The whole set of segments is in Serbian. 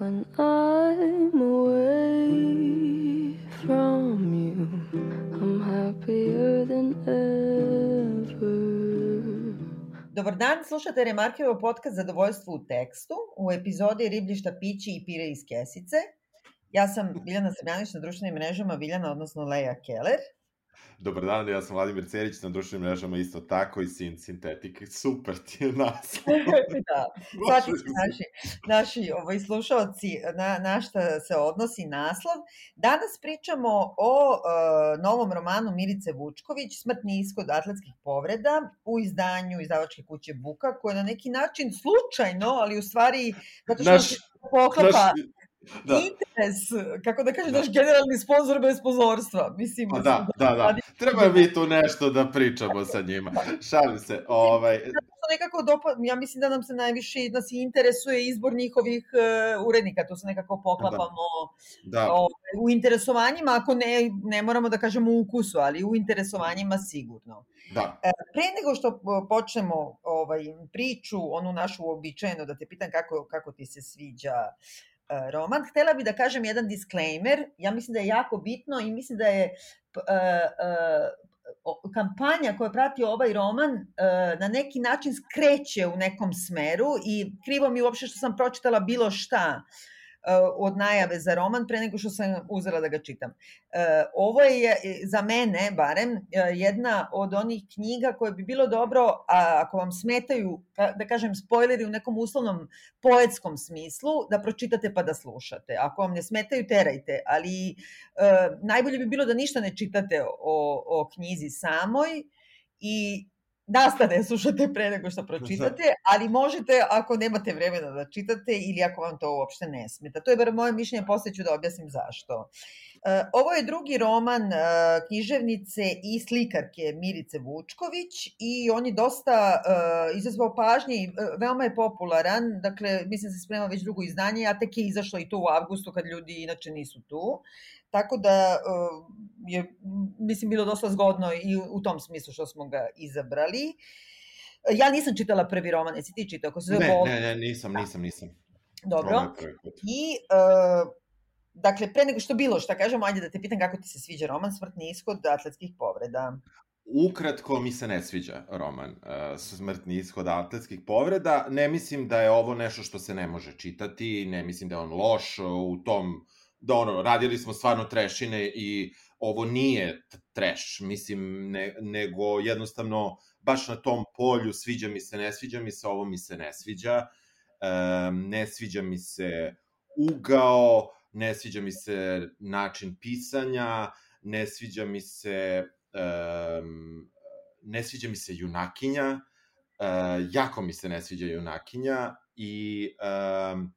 when I'm away from you. I'm happier than ever. Dobar dan, slušate Remarkevo podcast Zadovoljstvo u tekstu u epizodi Ribljišta pići i pire iz kesice. Ja sam Biljana Srbljanić na društvenim mrežama, Biljana, odnosno Leja Keller. Dobar dan, ja sam Vladimir Cerić na društvenim mrežama isto tako i Sin Sintetik. Super ti je naslov. da, shvatite naši, naši ovaj, slušalci na, na šta se odnosi naslov. Danas pričamo o uh, novom romanu Milice Vučković, Smrtni ishod atletskih povreda u izdanju izdavačke kuće Buka, koja na neki način slučajno, ali u stvari zato što naš, poklapa... Naš, da. interes, kako da kažem, da. naš generalni sponsor bez pozorstva. Mislim, pa da, da, da. Treba mi tu nešto da pričamo sa njima. Šalim se. Ovaj... nekako dopa, ja mislim da nam se najviše, nas interesuje izbor njihovih uh, urednika, to se nekako poklapamo da. Da. Ovaj, u interesovanjima, ako ne, ne moramo da kažemo u ukusu, ali u interesovanjima sigurno. Da. E, pre nego što počnemo ovaj, priču, onu našu uobičajenu, da te pitam kako, kako ti se sviđa uh, roman. Htela bih da kažem jedan disclaimer, ja mislim da je jako bitno i mislim da je uh, uh, kampanja koja prati ovaj roman na neki način skreće u nekom smeru i krivo mi uopšte što sam pročitala bilo šta od najave za roman pre nego što sam uzela da ga čitam. Eh, ovo je za mene, barem, eh, jedna od onih knjiga koje bi bilo dobro, a ako vam smetaju, da kažem, spoileri u nekom uslovnom poetskom smislu, da pročitate pa da slušate. Ako vam ne smetaju, terajte, ali najbolje bi bilo da ništa ne čitate o, o knjizi samoj i nastane slušate pre nego što pročitate, ali možete ako nemate vremena da čitate ili ako vam to uopšte ne smeta. To je bar moje mišljenje, posle ću da objasnim zašto. E, ovo je drugi roman e, književnice i slikarke Mirice Vučković i on je dosta e, izazvao pažnje i veoma je popularan, dakle mislim da se sprema već drugo izdanje, a tek je izašlo i to u avgustu kad ljudi inače nisu tu. Tako da je, mislim, bilo dosta zgodno i u tom smislu što smo ga izabrali. Ja nisam čitala prvi roman, jesi ti čitao? Ako se ne, bol... ne, ne, nisam, nisam, nisam. Dobro. I, uh, dakle, pre nego što bilo šta kažemo, ajde da te pitam kako ti se sviđa roman Smrtni ishod atletskih povreda. Ukratko mi se ne sviđa roman uh, Smrtni ishod atletskih povreda. Ne mislim da je ovo nešto što se ne može čitati, ne mislim da je on loš u tom uh, da ono, radili smo stvarno trešine i ovo nije treš, mislim, ne, nego jednostavno baš na tom polju sviđa mi se, ne sviđa mi se, ovo mi se ne sviđa, um, ne sviđa mi se ugao, ne sviđa mi se način pisanja, ne sviđa mi se um, ne sviđa mi se junakinja, uh, jako mi se ne sviđa junakinja i um,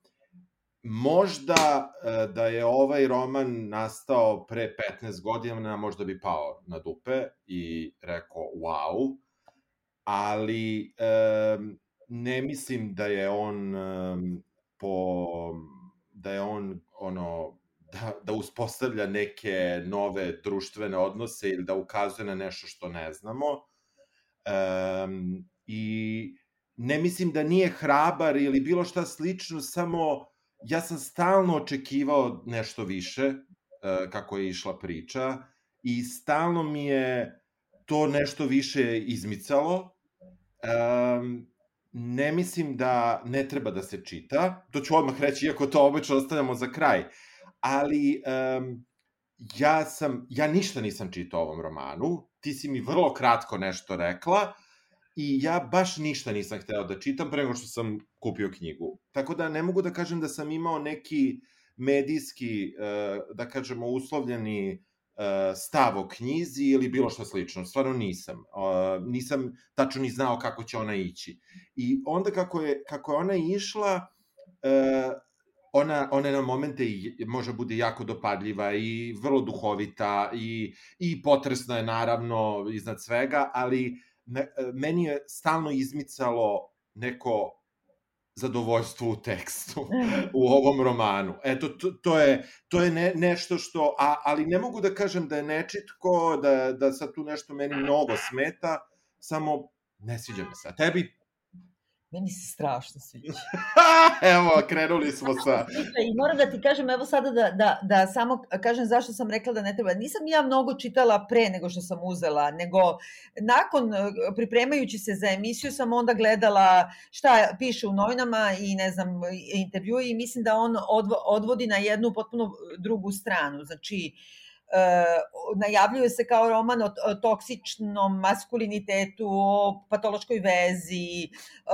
možda e, da je ovaj roman nastao pre 15 godina, možda bi pao na dupe i rekao wow, ali ne mislim da je on po da je on ono da, da uspostavlja neke nove društvene odnose ili da ukazuje na nešto što ne znamo. Um, I ne mislim da nije hrabar ili bilo šta slično, samo ja sam stalno očekivao nešto više, uh, kako je išla priča, i stalno mi je to nešto više izmicalo. Um, ne mislim da ne treba da se čita, to ću odmah reći, iako to obično ostavljamo za kraj, ali um, ja sam, ja ništa nisam čitao ovom romanu, ti si mi vrlo kratko nešto rekla, i ja baš ništa nisam hteo da čitam pre nego što sam kupio knjigu. Tako da ne mogu da kažem da sam imao neki medijski, e, da kažemo, uslovljeni e, stav o knjizi ili bilo što slično. Stvarno nisam. E, nisam tačno ni znao kako će ona ići. I onda kako je, kako je ona išla, ona, ona na momente može bude jako dopadljiva i vrlo duhovita i, i potresna je naravno iznad svega, ali me, meni je stalno izmicalo neko zadovoljstvo u tekstu u ovom romanu. Eto, to, to je, to je ne, nešto što, a, ali ne mogu da kažem da je nečitko, da, da sad tu nešto meni mnogo smeta, samo ne sviđa mi se. A tebi? Meni se strašno sviđa. evo, krenuli smo sa... I moram da ti kažem, evo sada da, da, da samo kažem zašto sam rekla da ne treba. Nisam ja mnogo čitala pre nego što sam uzela, nego nakon, e, pripremajući se za emisiju, sam onda gledala šta piše u novinama i ne znam, intervju i mislim da on odvodi na jednu potpuno drugu stranu. Znači, Uh, najavljuje se kao roman o, toksičnom maskulinitetu, o patološkoj vezi, uh,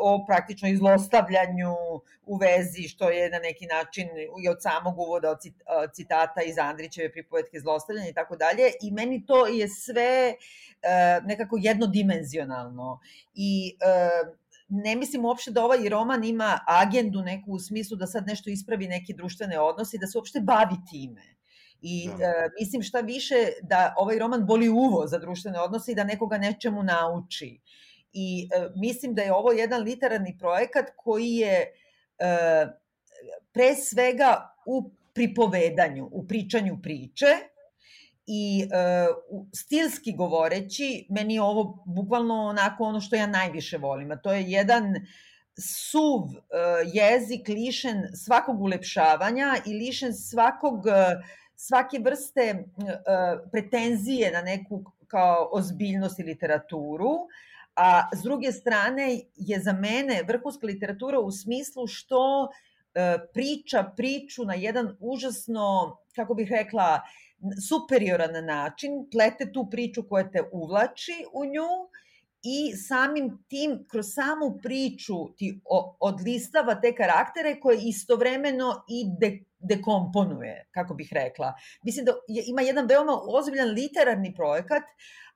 o praktično izlostavljanju u vezi, što je na neki način i od samog uvoda od citata iz Andrićeve pripovetke zlostavljanja i tako dalje. I meni to je sve nekako jednodimenzionalno. I ne mislim uopšte da ovaj roman ima agendu neku u smislu da sad nešto ispravi neke društvene odnose i da se uopšte bavi time I da. e, mislim šta više da ovaj roman boli uvo za društvene odnose i da nekoga nečemu nauči. I e, mislim da je ovo jedan literarni projekat koji je e, pre svega u pripovedanju, u pričanju priče i e, stilski govoreći, meni je ovo bukvalno onako ono što ja najviše volim, a to je jedan suv e, jezik lišen svakog ulepšavanja i lišen svakog e, svake vrste uh, pretenzije na neku kao ozbiljnost i literaturu, a s druge strane je za mene vrhunska literatura u smislu što uh, priča priču na jedan užasno, kako bih rekla, superioran način, plete tu priču koja te uvlači u nju i samim tim, kroz samu priču ti odlistava te karaktere koje istovremeno i de, dekomponuje, kako bih rekla. Mislim da je, ima jedan veoma ozbiljan literarni projekat,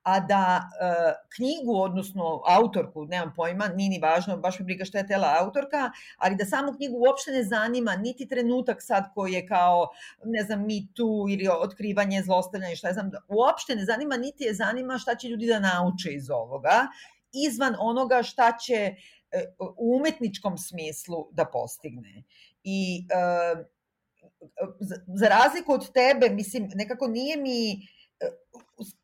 a da e, knjigu, odnosno autorku, nemam pojma, nije ni važno, baš mi briga šta je tela autorka, ali da samu knjigu uopšte ne zanima niti trenutak sad koji je kao, ne znam, me too ili otkrivanje, zlostavljanje, šta je znam, uopšte ne zanima, niti je zanima šta će ljudi da nauče iz ovoga, izvan onoga šta će e, u umetničkom smislu da postigne. I e, za razliku od tebe, mislim, nekako nije mi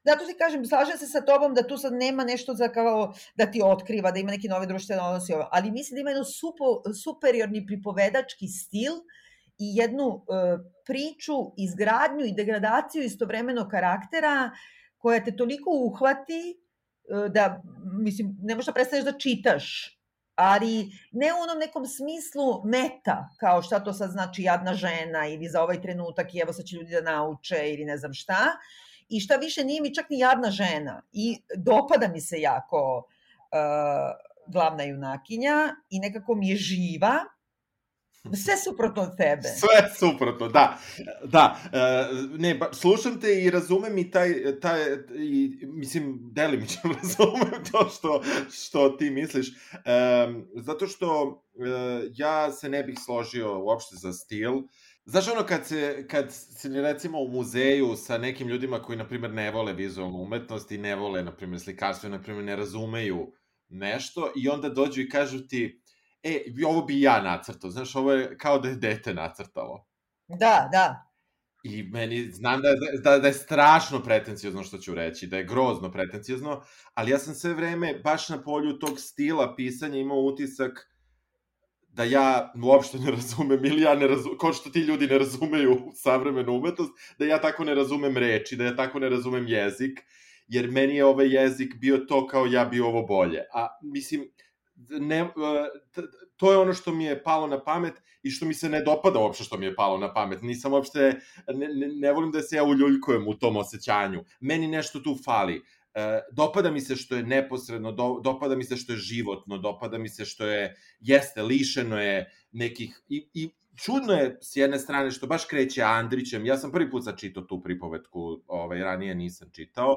zato ti kažem, slažem se sa tobom da tu sad nema nešto za kao da ti otkriva, da ima neki nove društvene odnosi, ali mislim da ima jedan supo, superiorni pripovedački stil i jednu uh, priču, izgradnju i degradaciju istovremeno karaktera koja te toliko uhvati uh, da, mislim, ne možeš da prestaneš da čitaš ali ne u onom nekom smislu meta, kao šta to sad znači jadna žena ili za ovaj trenutak i evo sad će ljudi da nauče ili ne znam šta. I šta više nije mi čak ni jadna žena i dopada mi se jako uh, glavna junakinja i nekako mi je živa Sve suprotno od tebe. Sve suprotno, da. Da, e, ne, ba, slušam te i razumem i taj, taj i, mislim, delimično razumem to što, što ti misliš, um, zato što ja se ne bih složio uopšte za stil, Znaš ono kad se, kad se recimo u muzeju sa nekim ljudima koji na primjer ne vole vizualnu umetnost i ne vole na primjer slikarstvo i na primjer ne razumeju nešto i onda dođu i kažu ti e, ovo bi ja nacrtao, znaš, ovo je kao da je dete nacrtalo. Da, da. I meni, znam da, da, da je strašno pretencijozno što ću reći, da je grozno pretencijozno, ali ja sam sve vreme, baš na polju tog stila pisanja imao utisak da ja uopšte ne razumem, ili ja ne razumem, kao što ti ljudi ne razumeju savremenu umetnost, da ja tako ne razumem reči, da ja tako ne razumem jezik, jer meni je ovaj jezik bio to kao ja bi ovo bolje. A mislim, ne, e, to je ono što mi je palo na pamet i što mi se ne dopada uopšte što mi je palo na pamet. Nisam uopšte, ne, ne, ne volim da se ja uljuljkujem u tom osjećanju. Meni nešto tu fali. E, dopada mi se što je neposredno, do, dopada mi se što je životno, dopada mi se što je, jeste, lišeno je nekih, i, i čudno je s jedne strane što baš kreće Andrićem, ja sam prvi put začitao tu pripovetku, ovaj, ranije nisam čitao,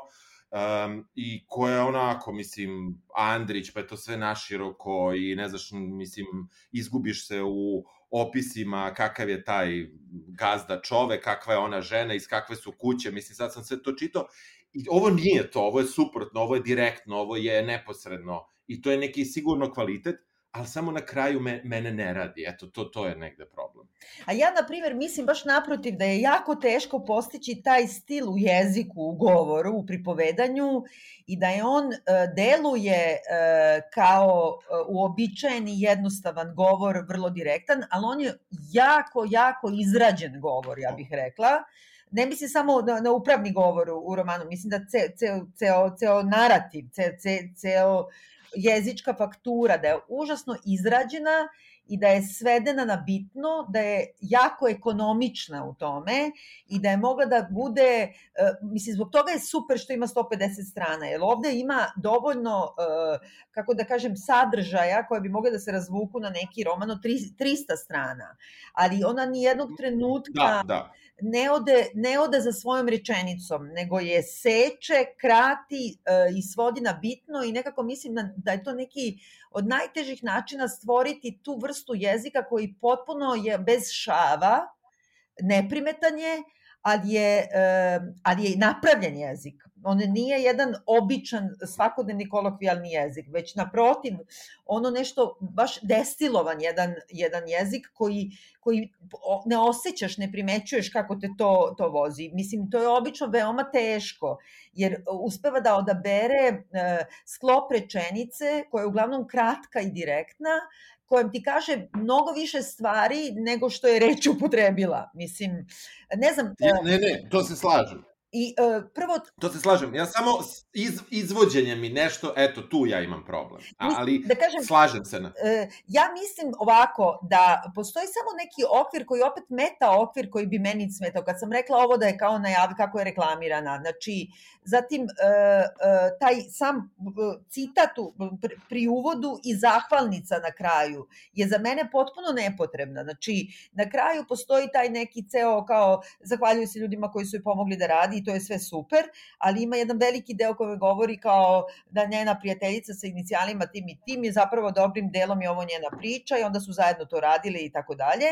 um, i koja je onako, mislim, Andrić, pa je to sve naširoko i ne znaš, mislim, izgubiš se u opisima kakav je taj gazda čovek, kakva je ona žena, iz kakve su kuće, mislim, sad sam sve to čitao i ovo nije to, ovo je suprotno, ovo je direktno, ovo je neposredno i to je neki sigurno kvalitet, ali samo na kraju me, mene ne radi. Eto, to, to je negde problem. A ja, na primjer, mislim baš naprotiv da je jako teško postići taj stil u jeziku, u govoru, u pripovedanju i da je on e, deluje e, kao e, uobičajeni jednostavan govor, vrlo direktan, ali on je jako, jako izrađen govor, ja bih rekla. Ne mislim samo na, na upravni govor u, romanu, mislim da ceo, ceo, ceo, ceo narativ, ceo, ceo, ceo jezička faktura, da je užasno izrađena i da je svedena na bitno, da je jako ekonomična u tome i da je mogla da bude, e, mislim, zbog toga je super što ima 150 strana, jer ovde ima dovoljno, e, kako da kažem, sadržaja koje bi mogle da se razvuku na neki roman od 300 strana, ali ona ni jednog trenutka da, da ne ode, ne ode za svojom rečenicom, nego je seče, krati e, i svodi na bitno i nekako mislim da, da je to neki od najtežih načina stvoriti tu vrstu jezika koji potpuno je bez šava, neprimetan je, ali je, e, ali je napravljen jezik on nije jedan običan svakodnevni kolokvijalni jezik, već naprotiv, ono nešto baš destilovan jedan, jedan jezik koji, koji ne osjećaš, ne primećuješ kako te to, to vozi. Mislim, to je obično veoma teško, jer uspeva da odabere e, sklop rečenice koja je uglavnom kratka i direktna, kojem ti kaže mnogo više stvari nego što je reč upotrebila. Mislim, ne znam... Ne, ne, ne, to se slažem. I uh, prvo... To se slažem. Ja samo iz, izvođenje mi nešto, eto, tu ja imam problem. Ali da kažem, slažem se na... Uh, ja mislim ovako, da postoji samo neki okvir koji opet meta okvir koji bi meni smetao. Kad sam rekla ovo da je kao najavi kako je reklamirana, znači, zatim uh, uh, taj sam uh, citat pri, pri uvodu i zahvalnica na kraju je za mene potpuno nepotrebna. Znači, na kraju postoji taj neki ceo kao zahvaljuju se ljudima koji su joj pomogli da radi to je sve super, ali ima jedan veliki deo koji govori kao da njena prijateljica sa inicijalima tim i tim je zapravo dobrim delom i ovo njena priča i onda su zajedno to radili i tako dalje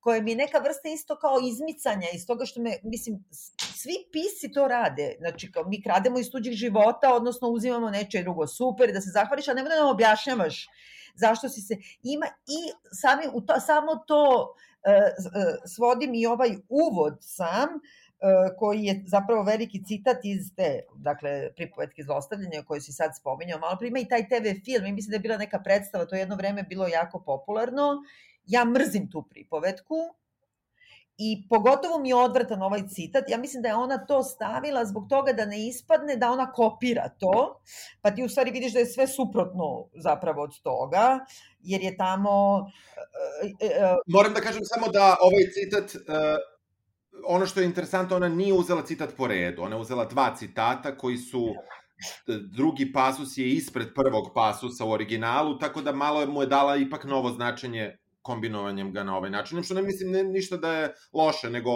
koje mi je neka vrsta isto kao izmicanja iz toga što me, mislim, svi pisi to rade. Znači, kao mi krademo iz tuđih života, odnosno uzimamo neče drugo super, da se zahvališ, a ne da nam objašnjavaš zašto si se... Ima i sami, u to, samo to uh, svodim i ovaj uvod sam, E, koji je zapravo veliki citat iz te, dakle, pripovetke zlostavljanja koje si sad spominjao malo prima i taj TV film, i mislim da je bila neka predstava, to je jedno vreme bilo jako popularno. Ja mrzim tu pripovetku, I pogotovo mi je odvratan ovaj citat. Ja mislim da je ona to stavila zbog toga da ne ispadne da ona kopira to, pa ti u stvari vidiš da je sve suprotno zapravo od toga, jer je tamo... Uh, uh, Moram da kažem samo da ovaj citat ono što je interesantno, ona nije uzela citat po redu, ona je uzela dva citata koji su drugi pasus je ispred prvog pasusa u originalu, tako da malo mu je dala ipak novo značenje kombinovanjem ga na ovaj način. Što ne mislim ne, ništa da je loše, nego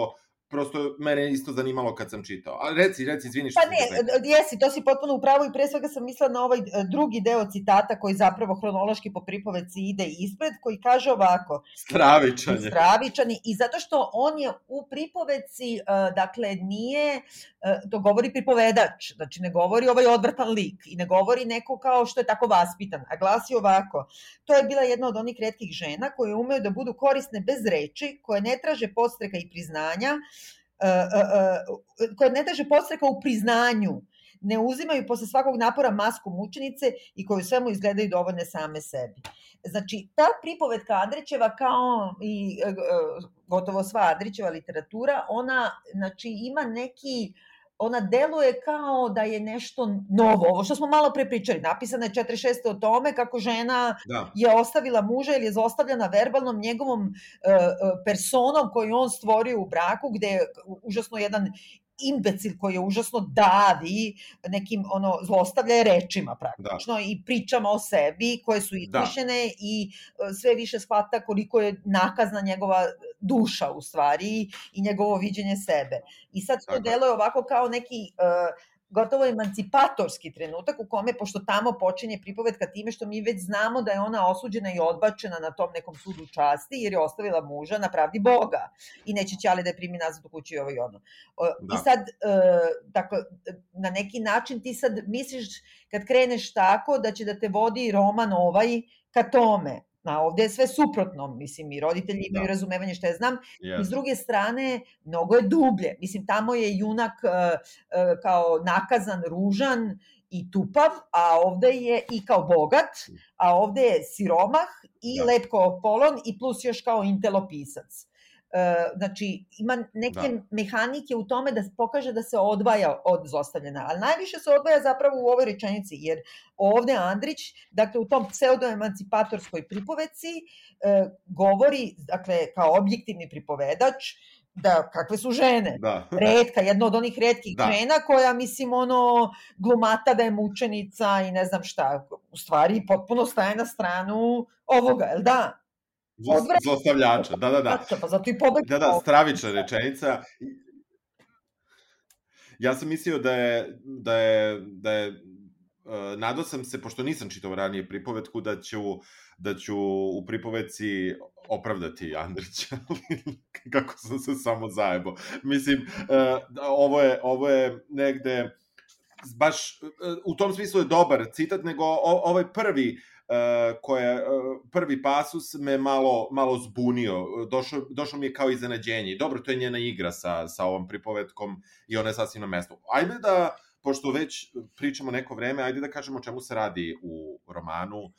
prosto mene isto zanimalo kad sam čitao. A reci, reci, izvini što Pa ne, jesi, to si potpuno upravo i pre svega sam mislila na ovaj e, drugi deo citata koji zapravo hronološki po pripoveci ide ispred, koji kaže ovako. Stravičan je. Stravičan je. I zato što on je u pripoveci, e, dakle, nije, e, to govori pripovedač, znači ne govori ovaj odvrtan lik i ne govori neko kao što je tako vaspitan, a glasi ovako. To je bila jedna od onih redkih žena koje umeju da budu korisne bez reči, koje ne traže postreka i priznanja, E, e, e, koje ne traže podstreka u priznanju, ne uzimaju posle svakog napora masku mučenice i koju svemu izgledaju dovoljne same sebi. Znači, ta pripovetka Andrićeva kao i gotovo sva Andrićeva literatura, ona znači, ima neki uh, ona deluje kao da je nešto novo. Ovo što smo malo pre pričali, napisana je 46. o tome kako žena da. je ostavila muža ili je zostavljena verbalnom njegovom uh, personom koju on stvorio u braku, gde je užasno jedan imbecil koji je užasno davi nekim ono zlostavlja rečima praktično da. i pričama o sebi koje su da. izmišljene da. i sve više shvata koliko je nakazna njegova duša u stvari i njegovo viđenje sebe. I sad to deluje ovako kao neki uh, gotovo emancipatorski trenutak u kome, pošto tamo počinje pripovetka time što mi već znamo da je ona osuđena i odbačena na tom nekom sudu časti, jer je ostavila muža na pravdi Boga i neće ćali da je primi nazad u kuću i ovo i ono. Da. I sad, dakle, na neki način ti sad misliš kad kreneš tako da će da te vodi roman ovaj ka tome. A ovde je sve suprotno, mislim, i roditelji imaju Da. razumevanje šta je znam, i s druge strane, mnogo je dublje. Mislim, tamo je junak e, e, kao nakazan, ružan i tupav, a ovde je i kao bogat, a ovde je siromah i Da. lep kao polon i plus još kao intelopisac. E, znači, ima neke Da. mehanike u tome da pokaže da se odvaja od zlostavljena, ali najviše se odvaja zapravo u ovoj rečenici, jer ovde Andrić, dakle u tom pseudoemancipatorskoj pripoveci, e, govori, dakle, kao objektivni pripovedač, da kakve su žene. Da. Redka, jedna od onih redkih Da. žena koja, mislim, ono, glumata da je mučenica i ne znam šta. U stvari, potpuno staje na stranu ovoga, jel da? Zlostavljača, da, da, da. Pa, zato i pobegla. Da, da, stravična rečenica. Ja sam mislio da je, da je, da je uh, nadao sam se, pošto nisam čitao ranije pripovetku, da ću, da ću u pripovetci opravdati Andrića, kako sam se samo zajebo. Mislim, uh, ovo, je, ovo je negde, baš, uh, u tom smislu je dobar citat, nego ovaj prvi, uh, koje, uh, prvi pasus me malo, malo zbunio. Došao, došao mi je kao iznenađenje. Dobro, to je njena igra sa, sa ovom pripovetkom i ona je sasvim na mestu. Ajde da, pošto već pričamo neko vreme, ajde da kažemo čemu se radi u romanu uh,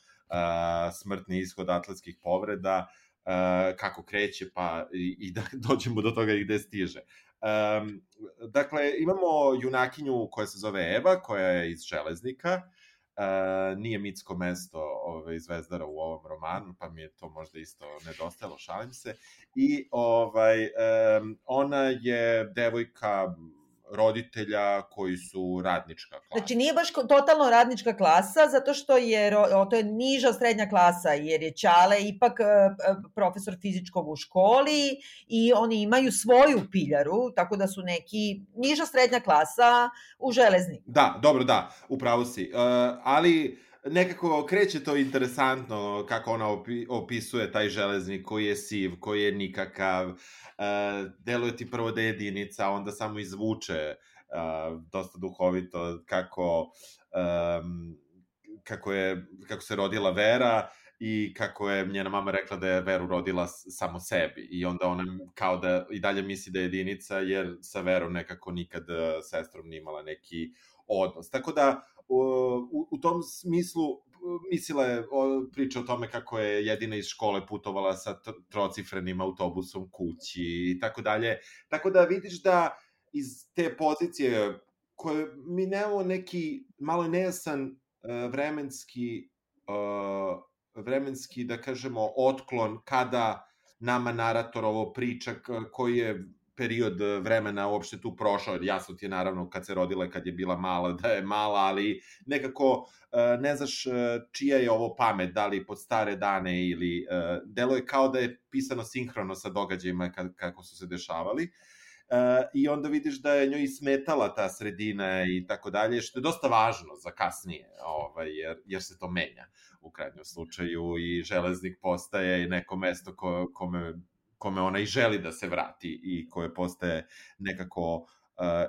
Smrtni ishod atletskih povreda, uh, kako kreće, pa i, i da dođemo do toga i gde stiže. Um, dakle, imamo junakinju koja se zove Eva, koja je iz Železnika, Uh, nije mitsko mesto ove, Zvezdara u ovom romanu, pa mi je to možda isto nedostajalo, šalim se. I ovaj, um, ona je devojka roditelja koji su radnička klasa. Znači nije baš totalno radnička klasa, zato što je, to je niža srednja klasa, jer je Ćale ipak e, e, profesor fizičkog u školi i oni imaju svoju piljaru, tako da su neki niža srednja klasa u železniku. Da, dobro, da, upravo si. Uh, ali nekako kreće to interesantno kako ona opi, opisuje taj železnik koji je siv, koji je nikakav, uh, deluje ti prvo da je jedinica, onda samo izvuče uh, dosta duhovito kako um, kako je kako se rodila Vera i kako je njena mama rekla da je Veru rodila samo sebi i onda ona kao da i dalje misli da je jedinica jer sa Verom nekako nikad eh, sestrom nije imala neki odnos. Tako da u, u, tom smislu mislila je o, priča o tome kako je jedina iz škole putovala sa tr- trocifrenim autobusom kući i tako dalje. Tako da vidiš da iz te pozicije koje mi nemamo neki malo nejasan uh, vremenski uh, vremenski da kažemo otklon kada nama narator ovo priča koji je period eh, vremena uopšte tu prošao, jasno ti je naravno kad se rodila kad je bila mala da je mala, ali nekako eh, ne znaš eh, čija je ovo pamet, da li pod stare dane ili delo je kao da je pisano sinhrono sa događajima ka- kako su se dešavali. I onda vidiš da je njoj smetala ta sredina i tako dalje, što je dosta važno za kasnije, ovaj, jer, jer se to menja u krajnjem slučaju i železnik postaje neko mesto ko, kome, kome ona i želi da se vrati i koje postaje nekako uh,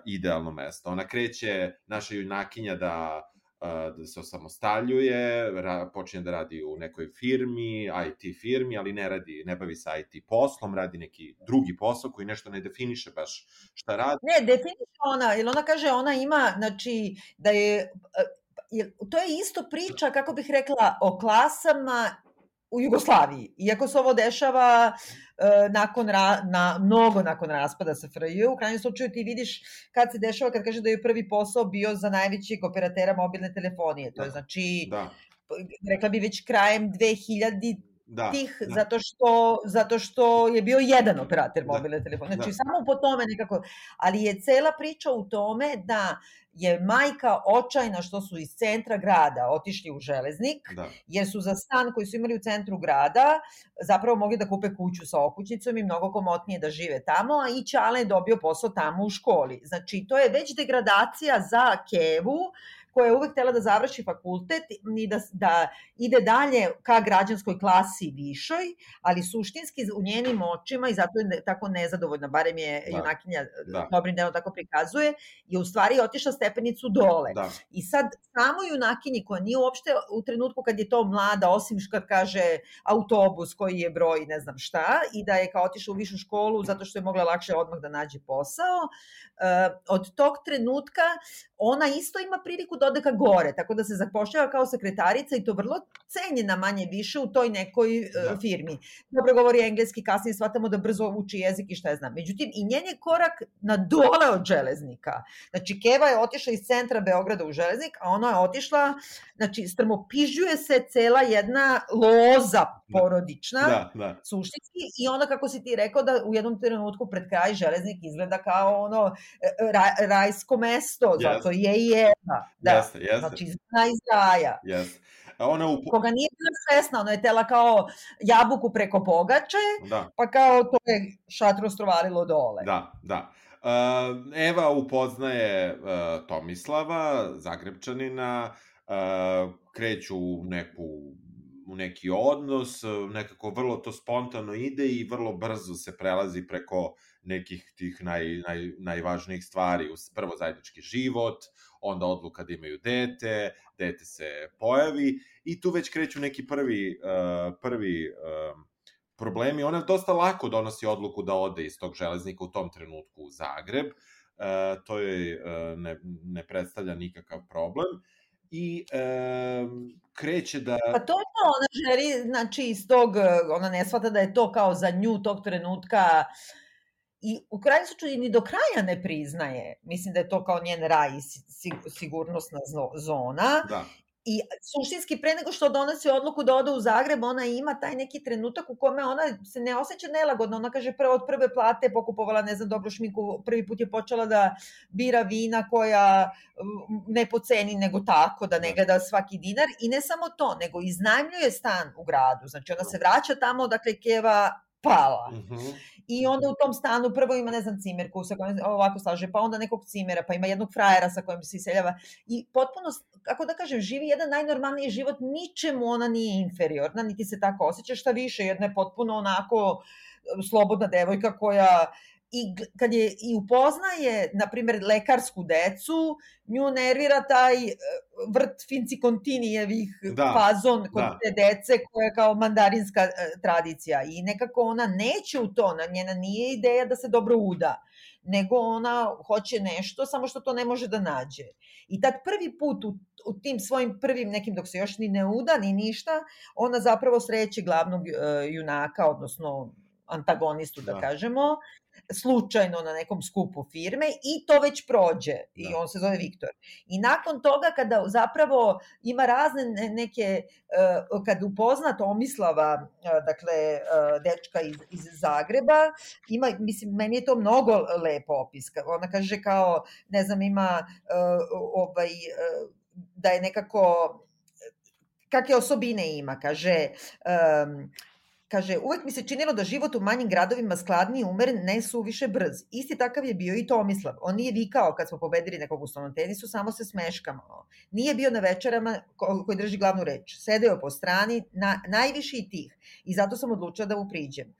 idealno mesto. Ona kreće, naša junakinja da uh, da se osamostaljuje, ra, počinje da radi u nekoj firmi, IT firmi, ali ne radi, ne bavi se IT poslom, radi neki drugi posao koji nešto ne definiše baš šta radi. Ne, definiše ona, jer ona kaže ona ima, znači, da je, e, to je isto priča, kako bih rekla, o klasama u Jugoslaviji. Iako se ovo dešava e, nakon ra, na, mnogo nakon raspada SFRJ, u krajnjem slučaju ti vidiš kad se dešava, kad kaže da je prvi posao bio za najvećeg operatera mobilne telefonije. To je Da. znači, Da, rekla bi već krajem 2000 da. tih da. zato što zato što je bio jedan operater Da, mobilne telefone. Znači da. samo po tome nekako, ali je cela priča u tome da je majka očajna što su iz centra grada otišli u železnik, Da. jer su za stan koji su imali u centru grada zapravo mogli da kupe kuću sa okućnicom i mnogo komotnije da žive tamo, a i Ćale je dobio posao tamo u školi. Znači, to je već degradacija za Kevu, koja je uvek htela da završi fakultet i da, da ide dalje ka građanskoj klasi višoj, ali suštinski u njenim očima, i zato je tako nezadovoljna, barem je da. junakinja da. dobrim delom tako prikazuje, je u stvari otišla stepenicu dole. Da. I sad samo junakinji koja nije uopšte u trenutku kad je to mlada, osim što kad kaže autobus koji je broj ne znam šta, i da je kao otišla u višu školu zato što je mogla lakše odmah da nađe posao, uh, od tog trenutka ona isto ima priliku da ode ka gore, tako da se zapošljava kao sekretarica i to vrlo cenjena manje više u toj nekoj uh, firmi. Dobro govori engleski, kasnije shvatamo da brzo uči jezik i šta je znam. Međutim, i njen je korak na dole od železnika. Znači, Keva je otišla iz centra Beograda u železnik, a ona je otišla, znači, strmopižuje se cela jedna loza da. porodična, da, da. suštinski, i onda, kako si ti rekao, da u jednom trenutku pred kraj železnik izgleda kao ono e, ra, rajsko mesto, yes. zato je i jedna. Da, jeste, jeste. Znači, zna iz raja. Jeste. A ona u... Koga nije bila svesna, ona je tela kao jabuku preko pogače, da. pa kao to je šatro strovalilo dole. Da, da. Uh, Eva upoznaje uh, Tomislava, Zagrebčanina, uh, kreću u neku u neki odnos, nekako vrlo to spontano ide i vrlo brzo se prelazi preko nekih tih naj, naj, najvažnijih stvari. Prvo zajednički život, onda odluka da imaju dete, dete se pojavi i tu već kreću neki prvi, uh, prvi uh, problemi. Ona dosta lako donosi odluku da ode iz tog železnika u tom trenutku u Zagreb. Uh, to joj uh, ne, ne predstavlja nikakav problem i e, kreće da... Pa to je ona želi, znači iz tog, ona ne shvata da je to kao za nju tog trenutka i u krajnjem slučaju ni do kraja ne priznaje. Mislim da je to kao njen raj i sigurnosna zona. Da. I suštinski pre nego što donosi odluku da ode u Zagreb, ona ima taj neki trenutak u kome ona se ne osjeća nelagodno. Ona kaže prvo od prve plate pokupovala, ne znam, dobru šminku, prvi put je počela da bira vina koja ne po ceni nego tako, da ne da. gleda svaki dinar. I ne samo to, nego iznajmljuje stan u gradu. Znači ona se vraća tamo, dakle Keva pala. Mm -hmm. I onda u tom stanu prvo ima, ne znam, cimerku sa kojom ovako slaže, pa onda nekog cimera, pa ima jednog frajera sa kojim se iseljava. I potpuno, kako da kažem, živi jedan najnormalniji život, ničemu ona nije inferiorna, niti se tako osjeća, šta više, jedna je potpuno onako slobodna devojka koja i kad je i upoznaje, na primjer, lekarsku decu, nju nervira taj e, vrt Finci Kontinijevih da, fazon kod da. te dece koja je kao mandarinska e, tradicija i nekako ona neće u to, na njena nije ideja da se dobro uda, nego ona hoće nešto, samo što to ne može da nađe. I tad prvi put u, u tim svojim prvim nekim, dok se još ni ne uda, ni ništa, ona zapravo sreće glavnog uh, junaka, odnosno antagonistu, da, da kažemo, slučajno na nekom skupu firme i to već prođe i da. on se zove Viktor. I nakon toga kada zapravo ima razne neke, uh, kad upozna Tomislava, uh, dakle uh, dečka iz, iz Zagreba, ima, mislim, meni je to mnogo lepo opis. Ona kaže kao, ne znam, ima ovaj, da je nekako kakve osobine ima, kaže um, Kaže, uvek mi se činilo da život u manjim gradovima skladniji umeren, ne suviše brz. Isti takav je bio i Tomislav. On nije vikao kad smo pobedili nekog u stolnom tenisu, samo se smeškamo. Nije bio na večerama koji drži glavnu reč. Sedeo po strani, na, najviši i tih. I zato sam odlučila da mu priđem.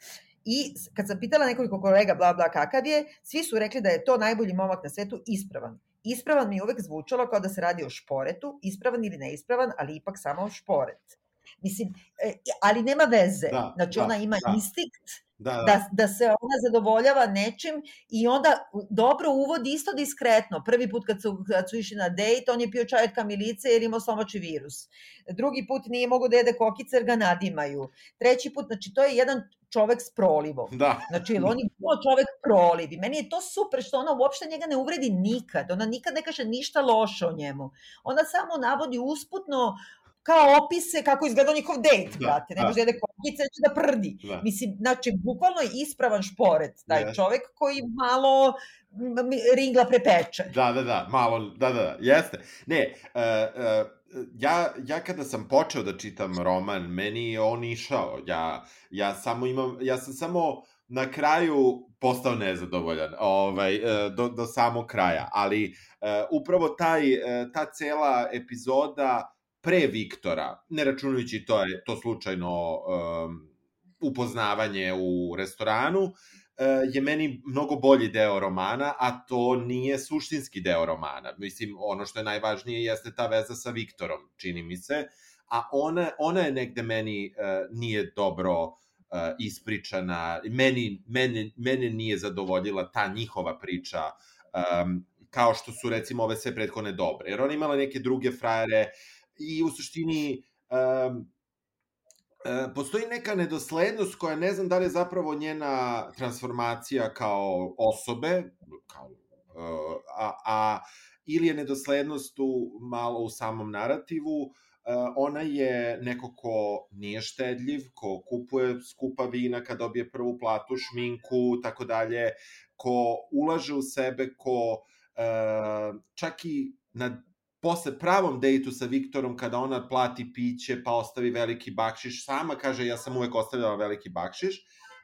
I kad sam pitala nekoliko kolega bla bla kakav je, svi su rekli da je to najbolji momak na svetu ispravan. Ispravan mi je uvek zvučalo kao da se radi o šporetu, ispravan ili neispravan, ali ipak samo šporet. Mislim, e, ali nema veze. Da, znači, da, ona ima da. instinkt da, da. Da, da se ona zadovoljava nečim i onda dobro uvodi isto diskretno. Prvi put kad su, kad su išli na dejt, on je pio čaj od kamilice jer imao slomači virus. Drugi put nije mogo da jede kokice jer ga nadimaju. Treći put, znači to je jedan čovek s prolivom. Da. Znači, on je čovek proliv. I meni je to super što ona uopšte njega ne uvredi nikad. Ona nikad ne kaže ništa loše o njemu. Ona samo navodi usputno kao opise kako izgleda njihov dejt, da, brate. Ne da. da jede kokice, će da prdi. Da. Mislim, znači, bukvalno je ispravan šporet, taj yes. čovek koji malo ringla prepeče. Da, da, da, malo, da, da, da, jeste. Ne, uh, uh, ja, ja kada sam počeo da čitam roman, meni je on išao. Ja, ja samo imam, ja sam samo na kraju postao nezadovoljan ovaj, e, do, do samog kraja, ali uh, upravo taj, ta cela epizoda pre Viktora, ne računajući to, je, to slučajno um, upoznavanje u restoranu, uh, je meni mnogo bolji deo romana, a to nije suštinski deo romana. Mislim, ono što je najvažnije jeste ta veza sa Viktorom, čini mi se, a ona, ona je negde meni uh, nije dobro uh, ispričana. Meni, mene, mene nije zadovoljila ta njihova priča um, kao što su recimo ove sve prethodne dobre. Jer ona imala neke druge frajere i u suštini um, E, postoji neka nedoslednost koja ne znam da li je zapravo njena transformacija kao osobe, kao, e, a, a ili je nedoslednost u, malo u samom narativu, uh, ona je neko ko nije štedljiv, ko kupuje skupa vina kad dobije prvu platu, šminku, tako dalje, ko ulaže u sebe, ko čak i na posle pravom dejtu sa Viktorom, kada ona plati piće, pa ostavi veliki bakšiš, sama kaže ja sam uvek ostavljala veliki bakšiš,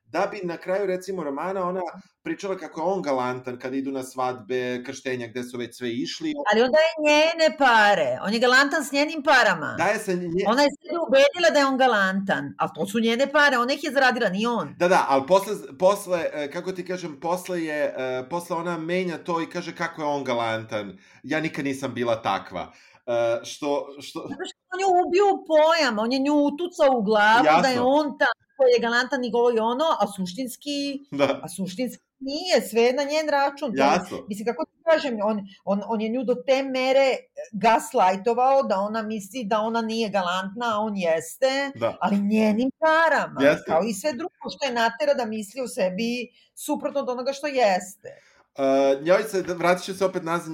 da bi na kraju recimo romana ona pričala kako je on galantan kada idu na svadbe, krštenja gde su već sve išli. Ali onda je njene pare, on je galantan s njenim parama. Daje se nje... Ona je se ubedila da je on galantan, ali to su njene pare, ona ih je zaradila, ni on. Da, da, ali posle, posle e, kako ti kažem, posle je, e, posle ona menja to i kaže kako je on galantan. Ja nikad nisam bila takva. Uh, što, što... Zato što on je ubio pojam, on je nju utucao u glavu Jasno. da je on ta koji je galantan i govori ono, a suštinski, da. a suštinski nije, sve na njen račun. Jasno. Mislim, kako ti kažem, on, on, on je nju do te mere gaslajtovao da ona misli da ona nije galantna, a on jeste, da. ali njenim parama, jeste. kao i sve drugo što je natera da misli u sebi suprotno od onoga što jeste. Uh, njoj se, vratit ću se opet nazad,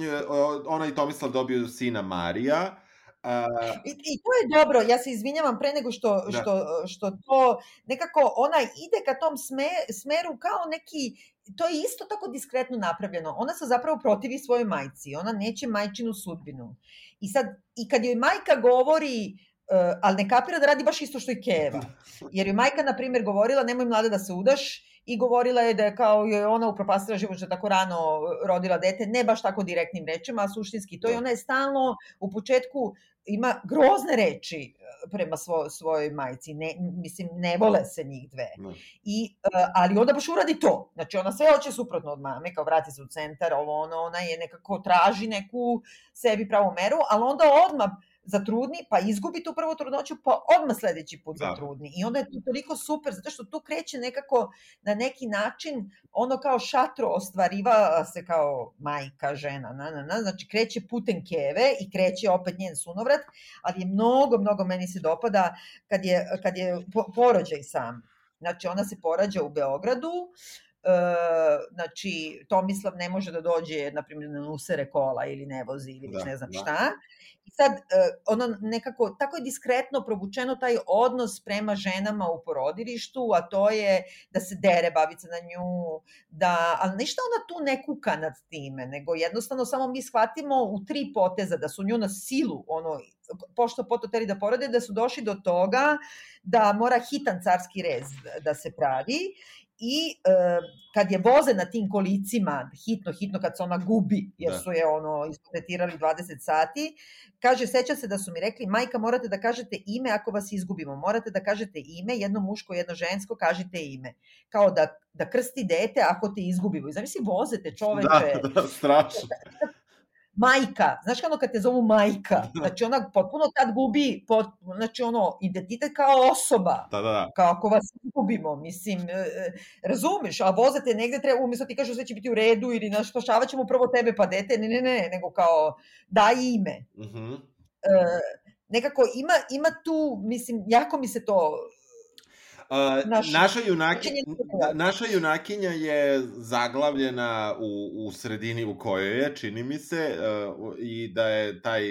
ona i Tomislav dobiju sina Marija, Uh, I, I to je dobro, ja se izvinjavam pre nego što, da. što, što to nekako ona ide ka tom sme, smeru kao neki, to je isto tako diskretno napravljeno. Ona se zapravo protivi svojoj majci, ona neće majčinu sudbinu. I sad, i kad joj majka govori, uh, ali ne kapira da radi baš isto što i Keva. Jer joj majka, na primjer, govorila, nemoj mlada da se udaš, i govorila je da je kao je ona upropastila život što tako rano rodila dete, ne baš tako direktnim rečima, a suštinski to i da. ona je stalno u početku ima grozne reči e, prema svo, svojoj majci, ne, mislim, ne vole se njih dve. Ne. I, uh, ali onda baš uradi to. Znači, ona sve hoće suprotno od mame, kao vrati se u centar, ovo ono, ona je nekako traži neku sebi pravu meru, ali onda odmah zatrudni, pa izgubi tu prvu trudnoću, pa odmah sledeći put da. zatrudni. I onda je to toliko super, zato što tu kreće nekako na neki način, ono kao šatro ostvariva se kao majka, žena, na, na, na, znači kreće putem keve i kreće opet njen sunovrat, ali je mnogo, mnogo meni se dopada kad je, kad je porođaj sam. Znači ona se porađa u Beogradu, E, znači Tomislav ne može da dođe na primjer na usere kola ili ne vozi ili da, ne znam da. šta I sad, e, ono nekako, tako je diskretno probučeno taj odnos prema ženama u porodilištu, a to je da se dere bavica na nju, da, ali ništa ona tu ne kuka nad time, nego jednostavno samo mi shvatimo u tri poteza da su nju na silu, ono, pošto pototeli da porode, da su došli do toga da mora hitan carski rez da se pravi i e, kad je voze na tim kolicima, hitno, hitno kad se ona gubi, jer da. su je ono ispotetirali 20 sati, kaže, seća se da su mi rekli, majka morate da kažete ime ako vas izgubimo, morate da kažete ime, jedno muško, jedno žensko, kažite ime. Kao da, da krsti dete ako te izgubimo. I zamisli, vozete čoveče. Da, da, strašno majka, znaš ono kad te zovu majka, da. znači ona potpuno tad gubi, pot, znači ono, identitet kao osoba, da, da, da. kao ako vas gubimo, mislim, e, e, razumeš, a vozate negde, treba, umjesto ti kažu sve će biti u redu ili naš, spašavat ćemo prvo tebe pa dete, ne, ne, ne, nego kao daj ime. Uh mhm. -huh. e, nekako ima, ima tu, mislim, jako mi se to Naša, naša, junaki, naša junakinja je zaglavljena u, u sredini u kojoj je, čini mi se, uh, i da je taj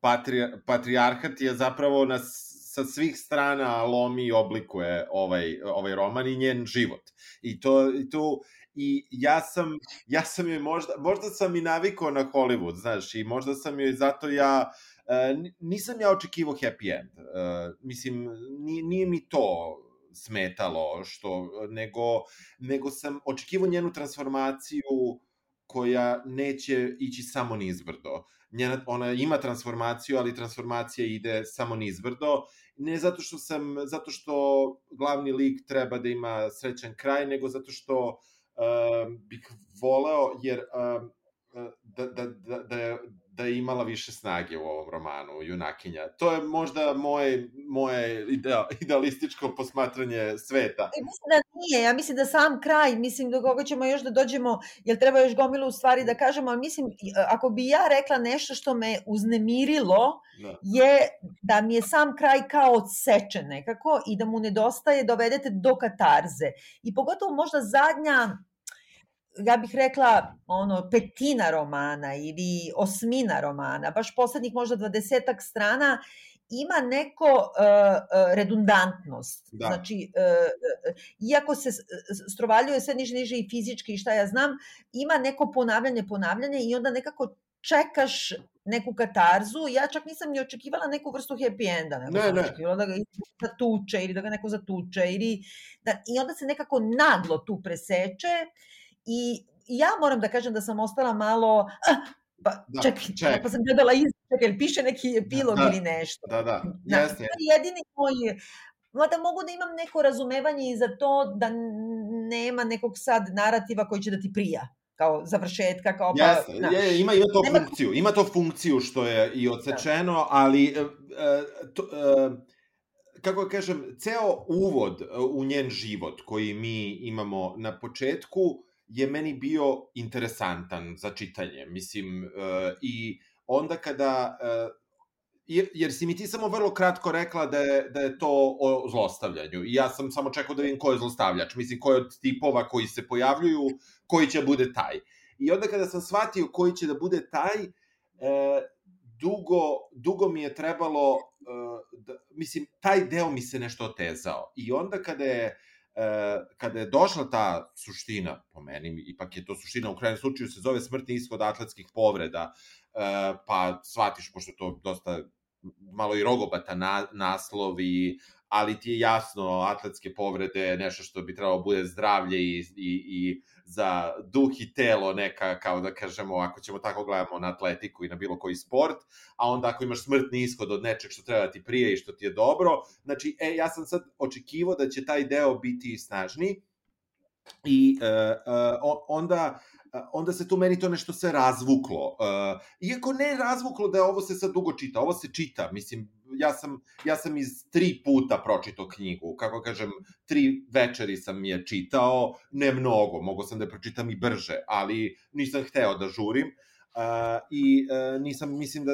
patri, patrijarhat je zapravo na, sa svih strana lomi i oblikuje ovaj, ovaj roman i njen život. I to, i to i ja sam, ja sam joj možda, možda sam i navikao na Hollywood, znaš, i možda sam joj zato ja, uh, nisam ja očekivao happy end. Uh, mislim, nije, nije mi to smetalo, što, nego, nego sam očekivao njenu transformaciju koja neće ići samo nizbrdo. Njena, ona ima transformaciju, ali transformacija ide samo nizbrdo. Ne zato što sam, zato što glavni lik treba da ima srećan kraj, nego zato što uh, bih voleo, jer uh, da, da, da, da, da je imala više snage u ovom romanu, junakinja. To je možda moje, moje ideal, idealističko posmatranje sveta. E, mislim da nije, ja mislim da sam kraj, mislim do koga ćemo još da dođemo, jer treba još gomilu u stvari da kažemo, ali mislim, ako bi ja rekla nešto što me uznemirilo, da. je da mi je sam kraj kao odsečen nekako i da mu nedostaje dovedete do katarze. I pogotovo možda zadnja ja bih rekla ono petina romana ili osmina romana, baš poslednjih možda dvadesetak strana ima neko uh, redundantnost. Da. Znači, uh, iako se strovaljuje sve niže, niže i fizički i šta ja znam, ima neko ponavljanje, ponavljanje i onda nekako čekaš neku katarzu, ja čak nisam ni očekivala neku vrstu happy enda, nego ne, sam ne. očekivala da ga zatuče ili da ga neko zatuče ili da, i onda se nekako naglo tu preseče I ja moram da kažem da sam ostala malo, ah, pa da, čekaj, ček. pa sam gledala izček, jer piše neki epilog da, ili nešto. Da, da, jasno. Da, jedini moj, Mada mogu da imam neko razumevanje i za to da nema nekog sad narativa koji će da ti prija kao završetka, kao pa... Jasne, je, ima, ima to nema... funkciju, ima to funkciju što je i odsečeno, da. ali uh, to, uh, kako kažem, ceo uvod u njen život koji mi imamo na početku je meni bio interesantan za čitanje. Mislim, uh, i onda kada... Uh, jer, jer si mi ti samo vrlo kratko rekla da je, da je to o zlostavljanju. I ja sam samo čekao da vidim ko je zlostavljač. Mislim, ko je od tipova koji se pojavljuju, koji će bude taj. I onda kada sam shvatio koji će da bude taj, e, dugo, dugo mi je trebalo, e, da, mislim, taj deo mi se nešto otezao. I onda kada je kada je došla ta suština, po meni, ipak je to suština, u krajnjem slučaju se zove smrtni ishod atletskih povreda, e, pa shvatiš, pošto to dosta malo i rogobata na, naslov i ali ti je jasno atletske povrede nešto što bi trebalo bude zdravlje i, i, i za duh i telo neka, kao da kažemo, ako ćemo tako gledamo na atletiku i na bilo koji sport, a onda ako imaš smrtni ishod od nečeg što treba da ti prije i što ti je dobro, znači, e, ja sam sad očekivao da će taj deo biti snažniji i e, e, onda onda se tu meni to nešto sve razvuklo. Uh, iako ne razvuklo da ovo se sad dugo čita, ovo se čita, mislim, ja sam, ja sam iz tri puta pročitao knjigu, kako kažem, tri večeri sam je čitao, ne mnogo, mogo sam da je pročitam i brže, ali nisam hteo da žurim. Uh, i uh, nisam, mislim da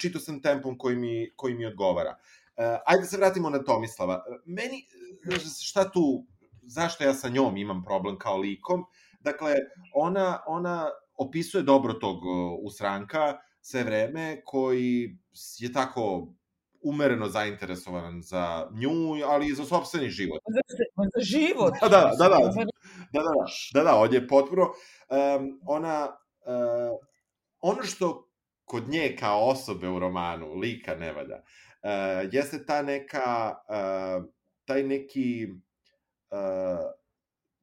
čitao sam tempom koji mi, koji mi odgovara. Uh, ajde da se vratimo na Tomislava. Meni, šta tu, zašto ja sa njom imam problem kao likom? Dakle, ona, ona opisuje dobro tog usranka sve vreme, koji je tako umereno zainteresovan za nju, ali i za sobstveni život. Za, za život. Da, da, da, da. Da, da, da, da, on je potpuno... Um, ona... Uh, ono što kod nje kao osobe u romanu, lika ne valja, uh, jeste ta neka... Uh, taj neki... Uh,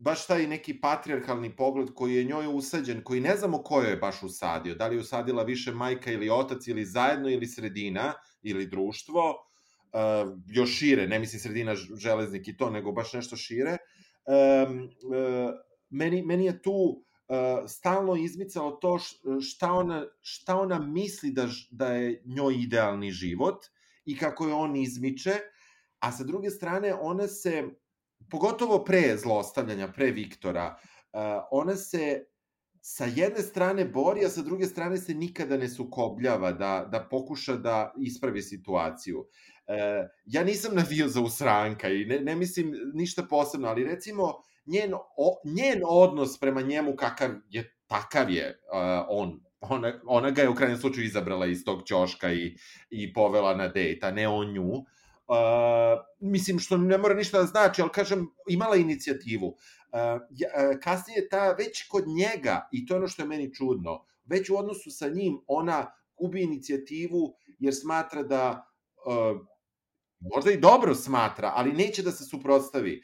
baš taj neki patrijarhalni pogled koji je njoj usađen, koji ne znamo ko je baš usadio, da li je usadila više majka ili otac ili zajedno ili sredina ili društvo, uh, još šire, ne mislim sredina železnik i to, nego baš nešto šire. Um, uh, meni, meni je tu uh, stalno izmicalo to šta ona, šta ona misli da, da je njoj idealni život i kako je on izmiče, a sa druge strane ona se pogotovo pre zlostavljanja, pre Viktora, ona se sa jedne strane bori, a sa druge strane se nikada ne sukobljava da, da pokuša da ispravi situaciju. Uh, ja nisam navio za usranka i ne, ne mislim ništa posebno, ali recimo njen, o, njen odnos prema njemu kakav je, takav je uh, on. Ona, ona ga je u krajnjem slučaju izabrala iz tog ćoška i, i povela na dejt, a ne on nju. Uh, Uh, mislim, što ne mora ništa da znači, ali kažem, imala inicijativu. Uh, kasnije ta, već kod njega, i to je ono što je meni čudno, već u odnosu sa njim, ona gubi inicijativu jer smatra da uh, možda i dobro smatra, ali neće da se suprotstavi,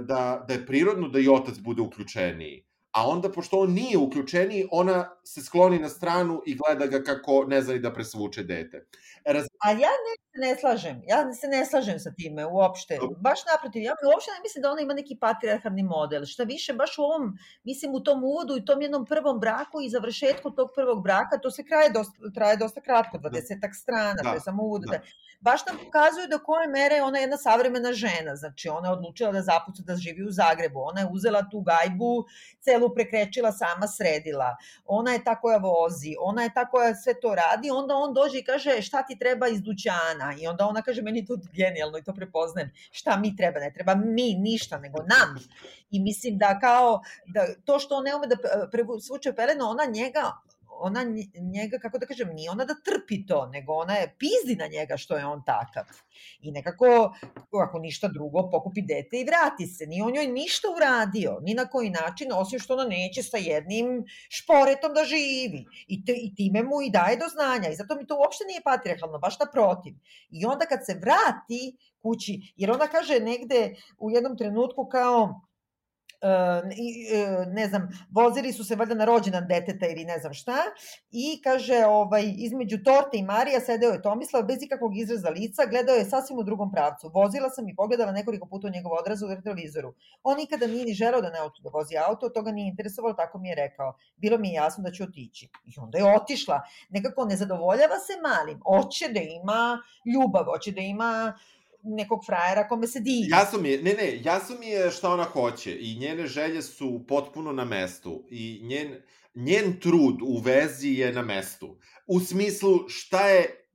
da, da je prirodno da i otac bude uključeniji. A onda, pošto on nije uključeniji, ona se skloni na stranu i gleda ga kako ne zna da presvuče dete. Raz... A ja ne, ne slažem, ja se ne slažem sa time uopšte. Baš naprotiv, ja uopšte ne mislim da ona ima neki patriarhalni model. Šta više, baš u ovom, mislim u tom uvodu i tom jednom prvom braku i završetku tog prvog braka, to se kraje dosta, traje dosta kratko, 20 da. strana, da. to je samo uvod. Da. Baš nam pokazuju do koje mere ona je jedna savremena žena. Znači, ona je odlučila da zapuca da živi u Zagrebu. Ona je uzela tu gajbu, celu prekrečila, sama sredila. Ona je ta koja vozi, ona je ta koja sve to radi. Onda on dođe i kaže šta ti treba iz dućana i onda ona kaže meni to genijalno i to prepoznajem. Šta mi treba? Ne treba mi ništa, nego nam. I mislim da kao da to što on ne ume da prevuče peleno, ona njega ona njega, kako da kažem, nije ona da trpi to, nego ona je pizdi na njega što je on takav. I nekako, ako ništa drugo, pokupi dete i vrati se. Ni on joj ništa uradio, ni na koji način, osim što ona neće sa jednim šporetom da živi. I, te, i time mu i daje do znanja. I zato mi to uopšte nije patriarhalno, baš naprotiv. I onda kad se vrati kući, jer ona kaže negde u jednom trenutku kao ne znam, vozili su se valjda na rođendan deteta ili ne znam šta i kaže ovaj, između torte i Marija sedeo je Tomislav bez ikakvog izraza lica, gledao je sasvim u drugom pravcu. Vozila sam i pogledala nekoliko puta u njegov odraz u retrovizoru. On nikada nije ni želeo da nauči da vozi auto, to ga nije interesovalo, tako mi je rekao. Bilo mi je jasno da će otići. I onda je otišla. Nekako ne zadovoljava se malim. Oće da ima ljubav, oće da ima uh, nekog frajera kome se divi. Jasno mi je, ne, ne, jasno mi je šta ona hoće i njene želje su potpuno na mestu i njen, njen trud u vezi je na mestu. U smislu šta je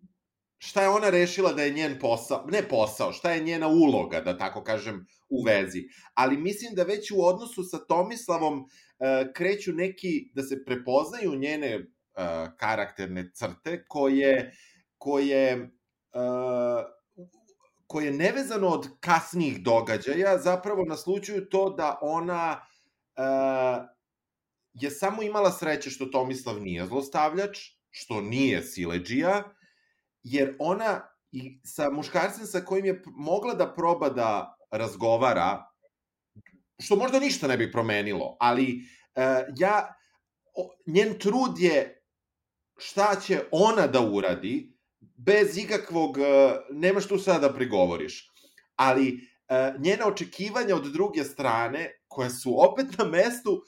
šta je ona rešila da je njen posao, ne posao, šta je njena uloga, da tako kažem, u vezi. Ali mislim da već u odnosu sa Tomislavom uh, kreću neki, da se prepoznaju njene uh, karakterne crte koje, koje uh, koje nevezano od kasnijih događaja zapravo naslučuju to da ona uh, je samo imala sreće što Tomislav nije zlostavljač, što nije sileđija, jer ona i sa muškarcem sa kojim je mogla da proba da razgovara, što možda ništa ne bi promenilo, ali uh, ja, o, njen trud je šta će ona da uradi, bez ikakvog, e, nemaš tu sada da prigovoriš. Ali e, njena očekivanja od druge strane, koje su opet na mestu,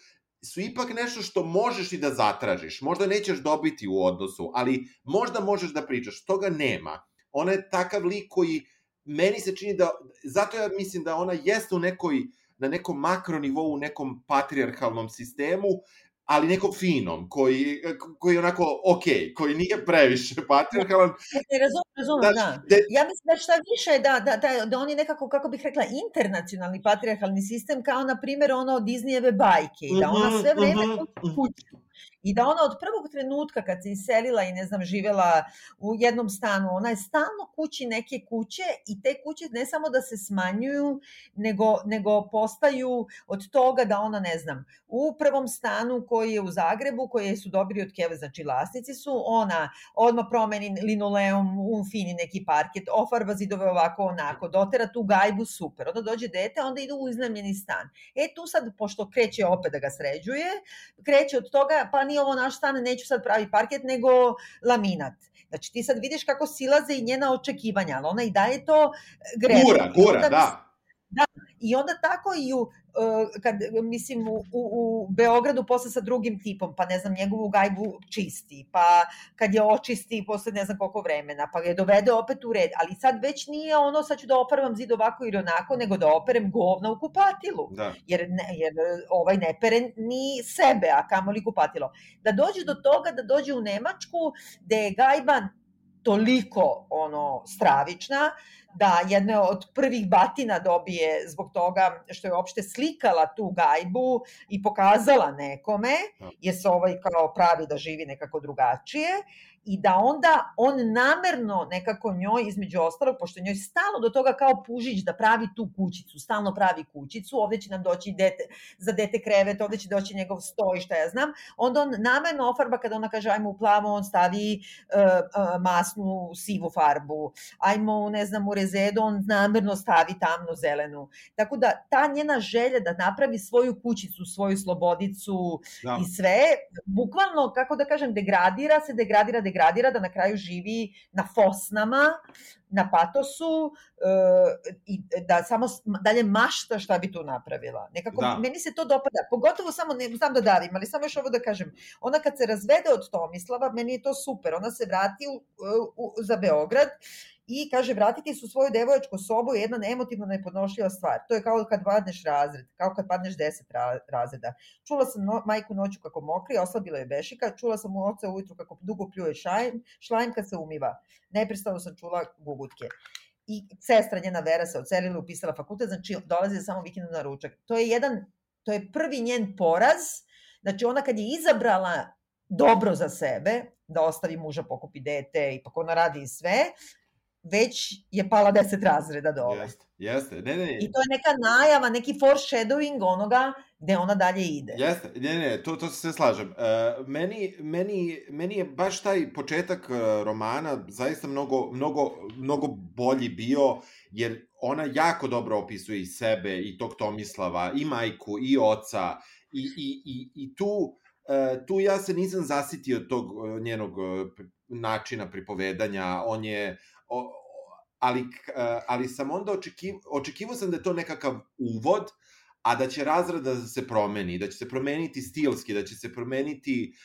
su ipak nešto što možeš i da zatražiš. Možda nećeš dobiti u odnosu, ali možda možeš da pričaš. Toga nema. Ona je takav lik koji meni se čini da, zato ja mislim da ona jeste u nekoj, na nekom makro nivou, u nekom patrijarhalnom sistemu, ali nekom finom, koji, koji je onako ok, koji nije previše patriarhalan. Ne, razumem, razumem, da. De... Ja mislim da šta više, da, da, da, da on je nekako, kako bih rekla, internacionalni patriarhalni sistem, kao na primjer ono Disneyjeve bajke, i da ona mhm, sve vreme uh -huh, uh -huh. I da ona od prvog trenutka kad se iselila i ne znam živela u jednom stanu, ona je stalno kući neke kuće i te kuće ne samo da se smanjuju, nego, nego postaju od toga da ona ne znam, u prvom stanu koji je u Zagrebu, koji su dobili od Keve, znači vlasnici su, ona odmah promeni linoleum, un fini neki parket, ofarba zidove ovako onako, dotera tu gajbu super, onda dođe dete, onda ide u iznamljeni stan. E tu sad, pošto kreće opet da ga sređuje, kreće od toga, pa nije ovo naš stan, neću sad pravi parket, nego laminat. Znači ti sad vidiš kako silaze i njena očekivanja, ali ona i daje to grešno. Gura, gura, da. Da, i onda tako i u, uh, kad, mislim, u, u, u Beogradu posle sa drugim tipom, pa ne znam, njegovu gajbu čisti, pa kad je očisti posle ne znam koliko vremena, pa je dovede opet u red, ali sad već nije ono, sad ću da opervam zid ovako ili onako, nego da operem govna u kupatilu, da. jer, ne, jer ovaj ne pere ni sebe, a kamoli kupatilo. Da dođe do toga, da dođe u Nemačku, da je gajba toliko ono stravična da jedne od prvih batina dobije zbog toga što je uopšte slikala tu gajbu i pokazala nekome, da. jer se ovaj kao pravi da živi nekako drugačije i da onda on namerno nekako njoj, između ostalog, pošto njoj stalno do toga kao pužić da pravi tu kućicu, stalno pravi kućicu, ovde će nam doći dete, za dete krevet, ovde će doći njegov sto i šta ja znam, onda on namerno ofarba kada ona kaže ajmo u plavo, on stavi uh, uh, masnu sivu farbu, ajmo, ne znam, u zedu, on namerno stavi tamno zelenu. Tako da ta njena želja da napravi svoju kućicu, svoju slobodicu da. i sve, bukvalno, kako da kažem, degradira se, degradira, degradira, da na kraju živi na fosnama, na patosu uh, i da samo dalje mašta šta bi tu napravila. Nekako, da. meni se to dopada. Pogotovo samo, ne znam da davim, ali samo još ovo da kažem. Ona kad se razvede od Tomislava, meni je to super. Ona se vrati u, u, za Beograd i kaže vratiti su svoju devojačku sobu je jedna emotivno nepodnošljiva stvar. To je kao kad padneš razred, kao kad padneš 10 ra razreda. Čula sam no, majku noću kako mokri, oslabila je bešika, čula sam u oca ujutru kako dugo pljuje šajm, šlajm kad se umiva. Neprestano sam čula gugutke i sestra njena Vera se ocelila, upisala fakultet, znači dolazi samo vikendom na ručak. To je jedan, to je prvi njen poraz, znači ona kad je izabrala dobro za sebe, da ostavi muža, pokupi dete i pa ona radi i sve, već je pala 10 razreda dole. Jeste, jeste. Ne, ne. I to je neka najava, neki foreshadowing onoga gde ona dalje ide. Jeste, ne, ne, to, to se sve slažem. Uh, meni, meni, meni je baš taj početak uh, romana zaista mnogo, mnogo, mnogo bolji bio, jer ona jako dobro opisuje i sebe, i tog Tomislava, i majku, i oca, i, i, i, i tu, uh, tu ja se nisam zasitio tog njenog načina pripovedanja, on je, o, ali, e, ali sam onda očekivao, očekivao sam da je to nekakav uvod, a da će razrada da se promeni, da će se promeniti stilski, da će se promeniti,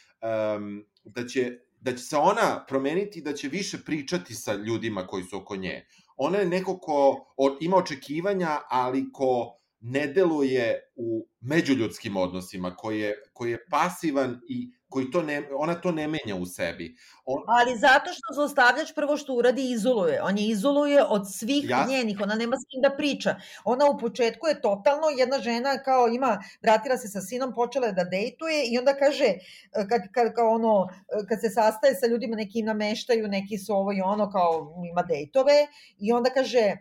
um, da, će, da će se ona promeniti, da će više pričati sa ljudima koji su oko nje. Ona je neko ko ima očekivanja, ali ko ne deluje u međuljudskim odnosima, koji je, koji je pasivan i koji to ne, ona to ne menja u sebi. On... Ali zato što zlostavljač prvo što uradi izoluje. On je izoluje od svih ja... njenih, ona nema s kim da priča. Ona u početku je totalno jedna žena kao ima, vratila se sa sinom, počela je da dejtuje i onda kaže, kad, kad, kao ono, kad se sastaje sa ljudima, neki im nameštaju, neki su ovo i ono, kao ima dejtove i onda kaže,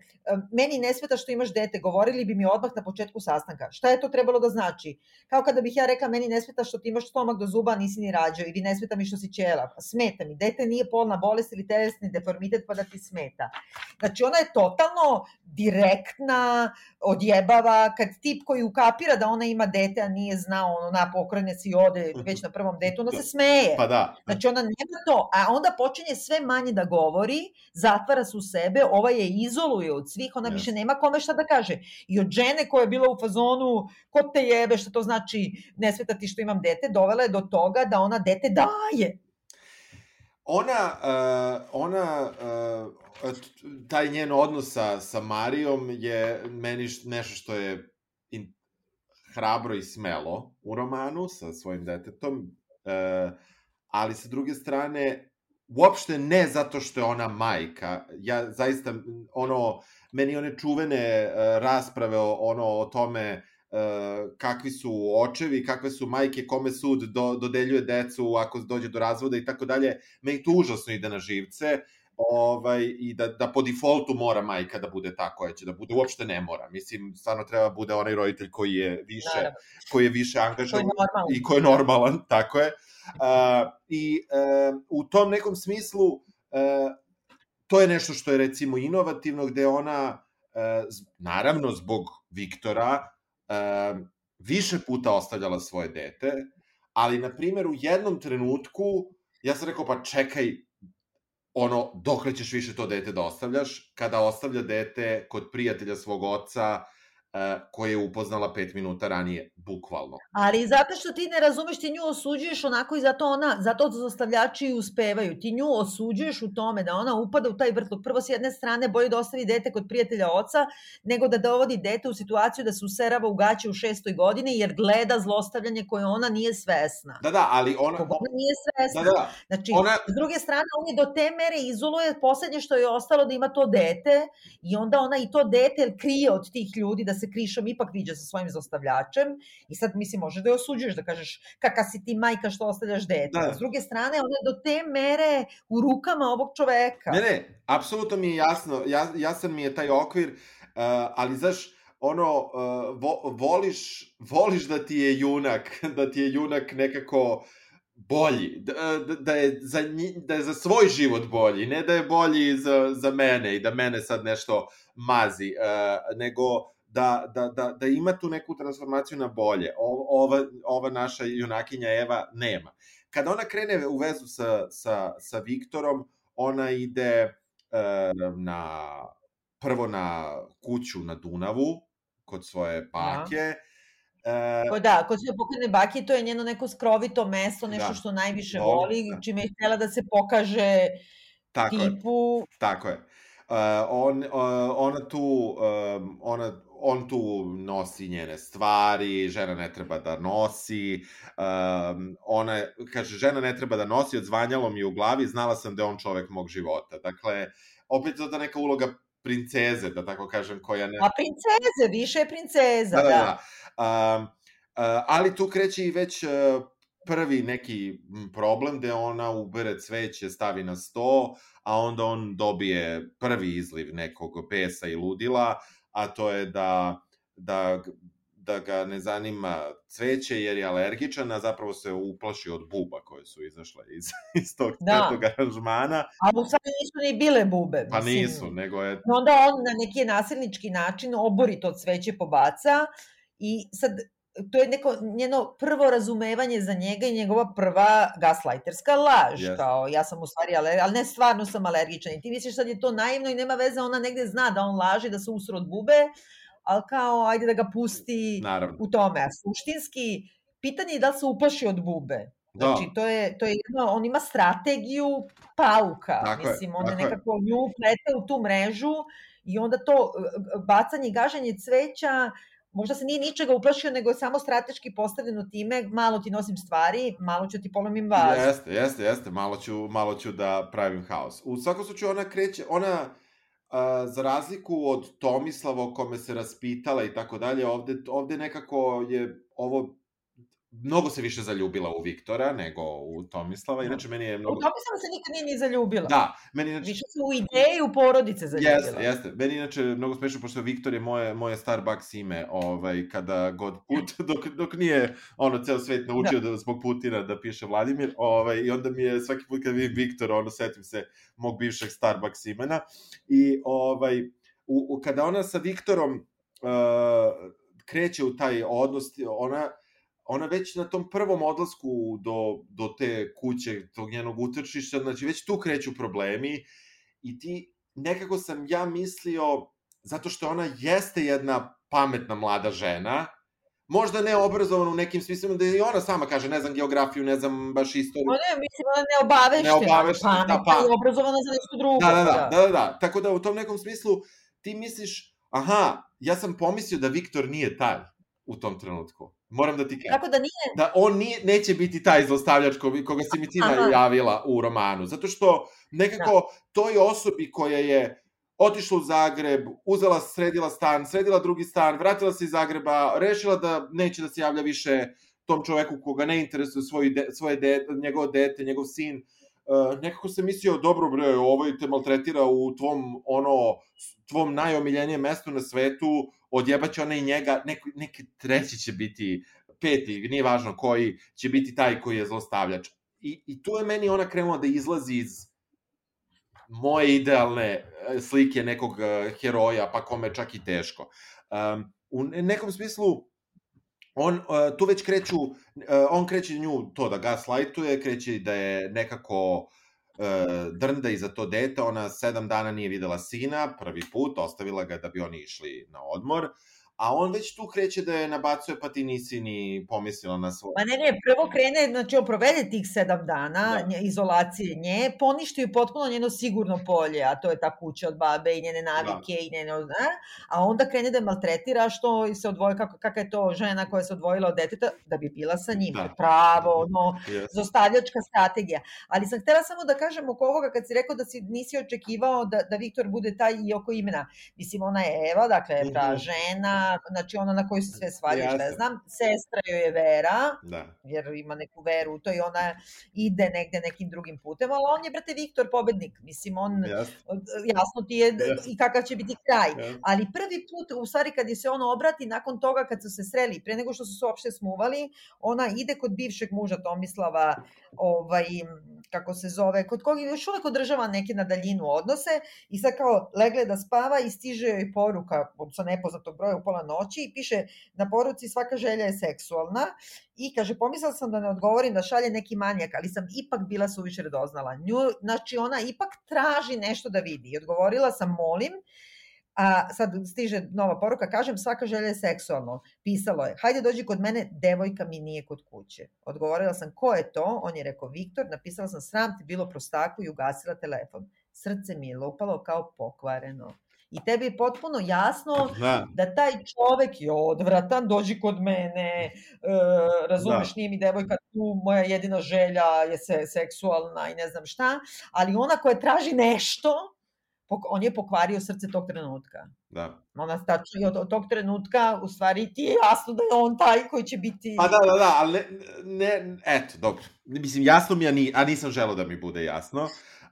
meni ne sveta što imaš dete, govorili bi mi odmah na početku sastanka. Šta je to trebalo da znači? Kao kada bih ja rekla, meni ne sveta što ti imaš stomak do zuba, nisi ni rađao, ili ne sveta mi što si ćela. Pa smeta mi. Dete nije polna bolest ili telesni deformitet pa da ti smeta. Znači, ona je totalno direktna, odjebava, kad tip koji ukapira da ona ima dete, a nije znao, ono, na, pokrene se i ode već na prvom detu, ona se smeje. Pa da. Znači, ona nema to, a onda počinje sve manje da govori, zatvara se u sebe, ova je izoluje od svih, ona yes. više nema kome šta da kaže. I od žene koja je bila u fazonu, ko te jebe, šta to znači, ne sveta ti što imam dete, dovela je do toga da ona dete daje. Ona, uh, ona uh, taj njen odnos sa, sa Marijom je meni nešto što je in, hrabro i smelo u romanu sa svojim detetom, uh, ali sa druge strane, uopšte ne zato što je ona majka. Ja zaista, ono, meni one čuvene uh, rasprave o, ono, o tome kakvi su očevi, kakve su majke, kome sud do, dodeljuje decu ako dođe do razvoda i tako dalje, meni to užasno ide na živce ovaj, i da, da po defaultu mora majka da bude ta koja će da bude, uopšte ne mora. Mislim, stvarno treba bude onaj roditelj koji je više, Naravno. koji je više angažovan i koji je normalan, tako je. Uh, I uh, u tom nekom smislu uh, to je nešto što je recimo inovativno, gde ona, uh, naravno zbog Viktora, više puta ostavljala svoje dete, ali, na primjer, u jednom trenutku, ja sam rekao, pa čekaj, ono, dok ćeš više to dete da ostavljaš, kada ostavlja dete kod prijatelja svog oca, koje je upoznala pet minuta ranije, bukvalno. Ali zato što ti ne razumeš, ti nju osuđuješ onako i zato ona, zato zastavljači uspevaju. Ti nju osuđuješ u tome da ona upada u taj vrtluk. Prvo s jedne strane bolje da ostavi dete kod prijatelja oca, nego da dovodi dete u situaciju da se userava u gaće u šestoj godini, jer gleda zlostavljanje koje ona nije svesna. Da, da, ali ona... Koga ona nije svesna. Da, da. Znači, ona... s druge strane, on je do te mere izoluje poslednje što je ostalo da ima to dete i onda ona i to dete krije od tih ljudi da se krišom ipak viđa sa svojim zostavljačem i sad, mislim, može da je osuđuješ, da kažeš kaka si ti majka što ostavljaš dete. Da. S druge strane, ona je do te mere u rukama ovog čoveka. Ne, ne, apsolutno mi je jasno, ja, jasan mi je taj okvir, uh, ali znaš, ono, uh, vo, voliš, voliš da ti je junak, da ti je junak nekako bolji, da, da, je za, da je za svoj život bolji, ne da je bolji za, za mene i da mene sad nešto mazi, uh, nego da, da, da, da ima tu neku transformaciju na bolje. O, ova, ova naša junakinja Eva nema. Kada ona krene u vezu sa, sa, sa Viktorom, ona ide uh, na prvo na kuću na Dunavu, kod svoje bake, da E, da, kod svoje pokojne bake, to je njeno neko skrovito mesto, nešto da. što najviše no, voli, da. čime je htjela da se pokaže tako tipu... Je. Tako je. Uh, on, uh, ona tu, um, ona, on tu nosi njene stvari, žena ne treba da nosi, um, ona, kaže, žena ne treba da nosi, odzvanjalo mi u glavi, znala sam da je on čovek mog života. Dakle, opet je to neka uloga princeze, da tako kažem, koja ne... A princeze, više je princeza, da. da. da. Um, uh, ali tu kreće i već uh, prvi neki problem gde ona ubere cveće, stavi na sto, a onda on dobije prvi izliv nekog pesa i ludila, a to je da, da da ga ne zanima cveće jer je alergičan, a zapravo se uplaši od buba koje su izašle iz, iz tog da. tog aranžmana. A u stvari nisu ni bile bube. Pa mislim. nisu, nego je... Onda on na neki nasilnički način obori to cveće pobaca i sad to je neko njeno prvo razumevanje za njega i njegova prva gaslighterska laž, yes. kao ja sam u stvari alergičan, ali ne stvarno sam alergičan i ti misliš sad je to naivno i nema veze, ona negde zna da on laže, da se usro od bube, ali kao ajde da ga pusti Naravno. u tome. A suštinski, pitanje je da se uplaši od bube. Da. Znači, to je, to je jedno, on ima strategiju pauka. Tako Mislim, on je nekako je. nju plete u tu mrežu i onda to bacanje i gaženje cveća, možda se nije ničega uplašio, nego je samo strateški postavljeno time, malo ti nosim stvari, malo ću ti polomim vazu. Jeste, jeste, jeste, malo ću, malo ću da pravim haos. U svakom slučaju ona kreće, ona za razliku od Tomislava o kome se raspitala i tako dalje, ovde, ovde nekako je ovo mnogo se više zaljubila u Viktora nego u Tomislava, inače meni je mnogo... U Tomislava se nikad nije ni zaljubila. Da, meni inače... Više se u ideju porodice zaljubila. Jeste, jeste. Meni inače mnogo smešno, pošto Viktor je moje, moje Starbucks ime, ovaj, kada god put, dok, dok nije ono, ceo svet naučio da. da zbog Putina da piše Vladimir, ovaj, i onda mi je svaki put kad vidim Viktor, ono, setim se mog bivšeg Starbucks imena, i ovaj, u, u, kada ona sa Viktorom uh, kreće u taj odnos, ona ona već na tom prvom odlasku do, do te kuće, tog njenog utrčišta, znači već tu kreću problemi i ti, nekako sam ja mislio, zato što ona jeste jedna pametna mlada žena, možda ne obrazovana u nekim smislima, da i ona sama kaže, ne znam geografiju, ne znam baš istoriju. No ne, mislim, ona ne obavešte, ne obavešte da, pa, i obrazovana za nešto drugo. Da, da, da, da, da, da, tako da u tom nekom smislu ti misliš, aha, ja sam pomislio da Viktor nije taj u tom trenutku. Moram da ti kažem. Tako da nije... Da on nije, neće biti taj zlostavljač koga si mi ti javila u romanu. Zato što nekako da. toj osobi koja je otišla u Zagreb, uzela, sredila stan, sredila drugi stan, vratila se iz Zagreba, rešila da neće da se javlja više tom čoveku koga ne interesuje svoj de, svoje de, njegovo dete, njegov sin, uh, nekako se mislio, dobro bre, ovaj te maltretira u tvom, ono, tvom najomiljenijem mestu na svetu, odjebaće ona i njega, neki, neki treći će biti, peti, nije važno koji, će biti taj koji je zlostavljač. I, i tu je meni ona krenula da izlazi iz moje idealne e, slike nekog e, heroja, pa kome čak i teško. Um, u nekom smislu, on uh, tu već kreću, uh, on kreće nju to da gaslightuje, kreće da je nekako drnda i za to dete, ona sedam dana nije videla sina, prvi put, ostavila ga da bi oni išli na odmor, a on već tu kreće da je nabacuje, pa ti nisi ni pomislila na svoje. Ma ne, ne, prvo krene, znači on provede tih sedam dana da. izolacije nje, poništio potpuno njeno sigurno polje, a to je ta kuća od babe i njene navike da. i njene, a, a onda krene da je maltretira što se odvoji, kako, kakva je to žena koja se odvojila od deteta, da bi bila sa njim. Da. Pravo, ono, yes. zostavljačka strategija. Ali sam htela samo da kažem oko ovoga, kad si rekao da si nisi očekivao da, da Viktor bude taj i oko imena. Mislim, ona je Eva, dakle, ta mm -hmm. žena, znači ona na koju se sve svađa, šta ja Jasno. znam, sestra joj je Vera, Da. jer ima neku veru u to i ona ide negde nekim drugim putem, ali on je, brate, Viktor pobednik, mislim, on, Jasno. jasno ti je Jasno. i kakav će biti kraj. Jasno. Ali prvi put, u stvari, kad je se on obrati, nakon toga kad su se sreli, pre nego što su se uopšte smuvali, ona ide kod bivšeg muža Tomislava, ovaj, kako se zove, kod koga još uvek održava neke na daljinu odnose i sad kao legle da spava i stiže joj poruka od sa nepoznatog broja u pola noći i piše na poruci svaka želja je seksualna i kaže pomislila sam da ne odgovorim da šalje neki manjak, ali sam ipak bila suviše radoznala. Nju, znači ona ipak traži nešto da vidi i odgovorila sam molim A sad stiže nova poruka, kažem svaka želja je seksualno. Pisalo je, hajde dođi kod mene, devojka mi nije kod kuće. Odgovorila sam, ko je to? On je rekao, Viktor, napisala sam sram ti bilo prostaku i ugasila telefon. Srce mi je lupalo kao pokvareno. I tebi je potpuno jasno Da. da taj čovek je odvratan, dođi kod mene, e, razumeš, Da. nije mi devojka tu, moja jedina želja je se, seksualna i ne znam šta, ali ona koja traži nešto, on je pokvario srce tog trenutka. Da. Ona tačno i od, od tog trenutka, u stvari ti je jasno da je on taj koji će biti... Pa da, da, da, ali ne, ne, eto, dobro. Mislim, jasno mi, a, ni, a nisam želeo da mi bude jasno.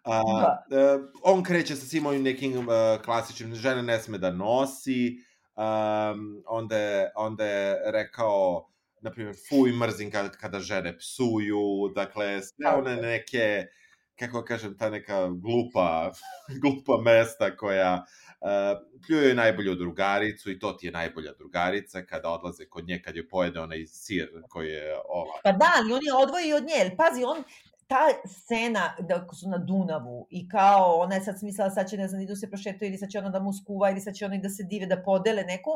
A, Da. e, on kreće sa svim ovim nekim uh, klasičnim, žena ne sme da nosi, um, onda, je, onda je rekao, na primjer, fuj, mrzim kada, kada žene psuju, dakle, sve one neke, kako kažem, ta neka glupa, glupa mesta koja uh, pljuje najbolju drugaricu i to ti je najbolja drugarica kada odlaze kod nje, kad je pojede onaj sir koji je ova. Pa da, ali on je odvoji od nje. Pazi, on, ta scena da su na Dunavu i kao ona je sad smislila sad će ne znam idu se prošetaju ili sad će ona da mu skuva ili sad će oni da se dive da podele neku,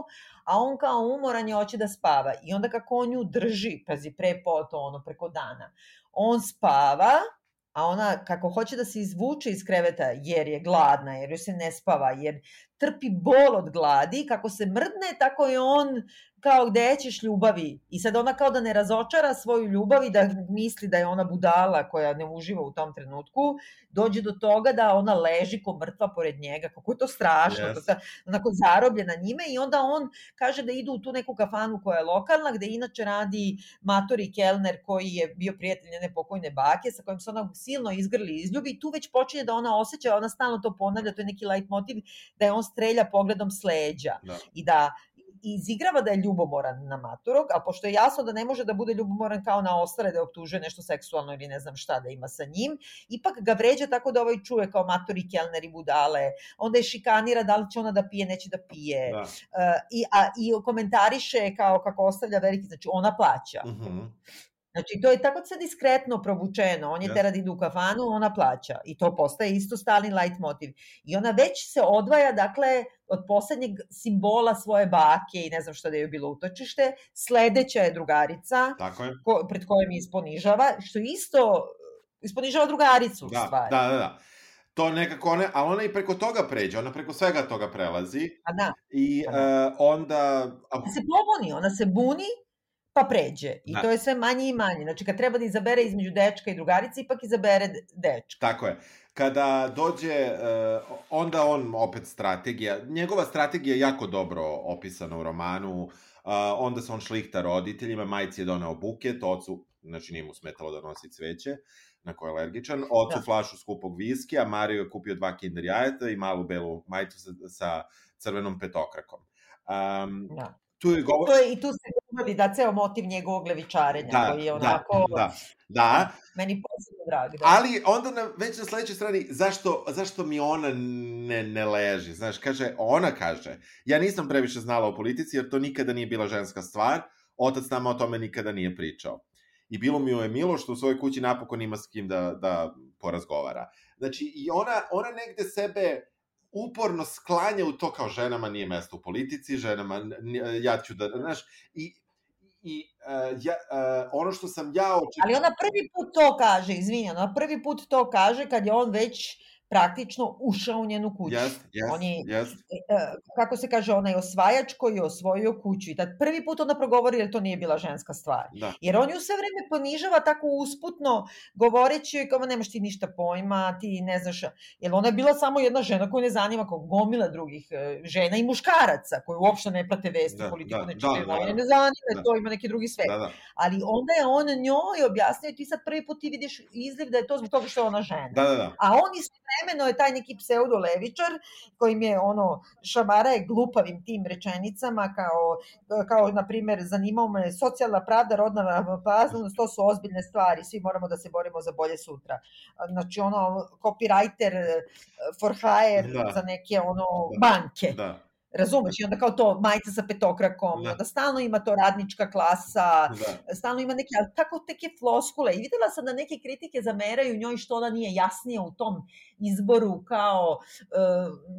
a on kao umoran je hoće da spava. I onda kako on nju drži, pazi pre poto ono preko dana, on spava a ona kako hoće da se izvuče iz kreveta jer je gladna, jer joj se ne spava, jer trpi bol od gladi, kako se mrdne, tako je on kao gde ćeš ljubavi. I sad ona kao da ne razočara svoju ljubav i da misli da je ona budala koja ne uživa u tom trenutku, dođe do toga da ona leži ko mrtva pored njega. Kako je to strašno, Yes. to je onako zarobljena njime i onda on kaže da idu u tu neku kafanu koja je lokalna, gde inače radi Matori Kellner koji je bio prijatelj njene pokojne bake, sa kojim se ona silno izgrli i izljubi i tu već počinje da ona osjeća, ona stalno to ponavlja, to je neki light motiv, da je on strelja pogledom s leđa Da. i da izigrava da je ljubomoran na maturog, a pošto je jasno da ne može da bude ljubomoran kao na ostale, da je optužuje nešto seksualno ili ne znam šta da ima sa njim, ipak ga vređa tako da ovaj čuje kao matori kelner i budale, onda je šikanira da li će ona da pije, neće da pije, Da. uh, i, a, i komentariše kao kako ostavlja veliki, znači ona plaća. Mhm. Znači, to je tako sve diskretno provučeno. On je Jasno. tera da ide u kafanu, ona plaća. I to postaje isto stalni light motiv. I ona već se odvaja, dakle, od poslednjeg simbola svoje bake i ne znam šta da je bilo utočište. Sledeća je drugarica, Tako je. ko, pred kojom je isponižava, što isto isponižava drugaricu, u Da, stvari. da, da, da. To nekako one, ali ona i preko toga pređe, ona preko svega toga prelazi A da, i Pa da. uh, onda... ona se pobuni, ona se buni, pa pređe. I Da. to je sve manje i manje. Znači, kad treba da izabere između dečka i drugarice, ipak izabere de- dečka. Tako je. Kada dođe, uh, onda on opet strategija, njegova strategija je jako dobro opisana u romanu, uh, onda se on šlihta roditeljima, majci je doneo buket, ocu, znači nije mu smetalo da nosi cveće, na koje je alergičan, ocu Da. flašu skupog viskija, Mario je kupio dva kinder jajeta i malu belu majicu sa, sa crvenom petokrakom. Um, Da. tu je govor... To je, I tu se uvodi da ceo motiv njegovog levičarenja, Da, koji je da, onako, da, da, meni posebno drag. Da. Ali onda na, već na sledećoj strani, zašto, zašto mi ona ne, ne leži? Znaš, kaže, ona kaže, ja nisam previše znala o politici, jer to nikada nije bila ženska stvar, otac nama o tome nikada nije pričao. I bilo mi je milo što u svojoj kući napokon ima s kim da, da porazgovara. Znači, i ona, ona negde sebe uporno sklanja u to kao ženama nije mesto u politici, ženama, ja ću da, znaš, i, i uh, ja, uh, ono što sam ja očekivao... Ali ona prvi put to kaže, izvini, ona prvi put to kaže kad je on već praktično ušao u njenu kuću. Yes, yes, on je, yes. e, kako se kaže, onaj osvajač koji je osvojio kuću i tad prvi put onda progovori jer to nije bila ženska stvar. Da. Jer on ju sve vreme ponižava tako usputno, govoreći joj kao nemaš ti ništa pojma, ti ne znaš, jer ona je bila samo jedna žena koju ne zanima kao gomila drugih e, žena i muškaraca koji uopšte ne prate vesti, Da, politiku da, ne da, čitaju, da, novine, da. ne zanima, Da. to ima neki drugi svet. Da, da. Ali onda je on njoj objasnio, ti sad prvi put ti vidiš izliv da je to zbog toga što je ona žena. Da, da, da. A on istovremeno je taj neki pseudo levičar kojim je ono šamara je glupavim tim rečenicama kao kao na primer zanimao me socijalna pravda, rodna ravnopravnost, to su ozbiljne stvari, svi moramo da se borimo za bolje sutra. Znači ono copywriter eh, for hire Da. za neke ono Da. banke. Da, Razumeš? I onda kao to majica sa petokrakom, Da. onda stalno ima to radnička klasa, da. stalno ima neke, ali tako teke floskule. I videla sam da neke kritike zameraju njoj što ona nije jasnija u tom izboru kao e,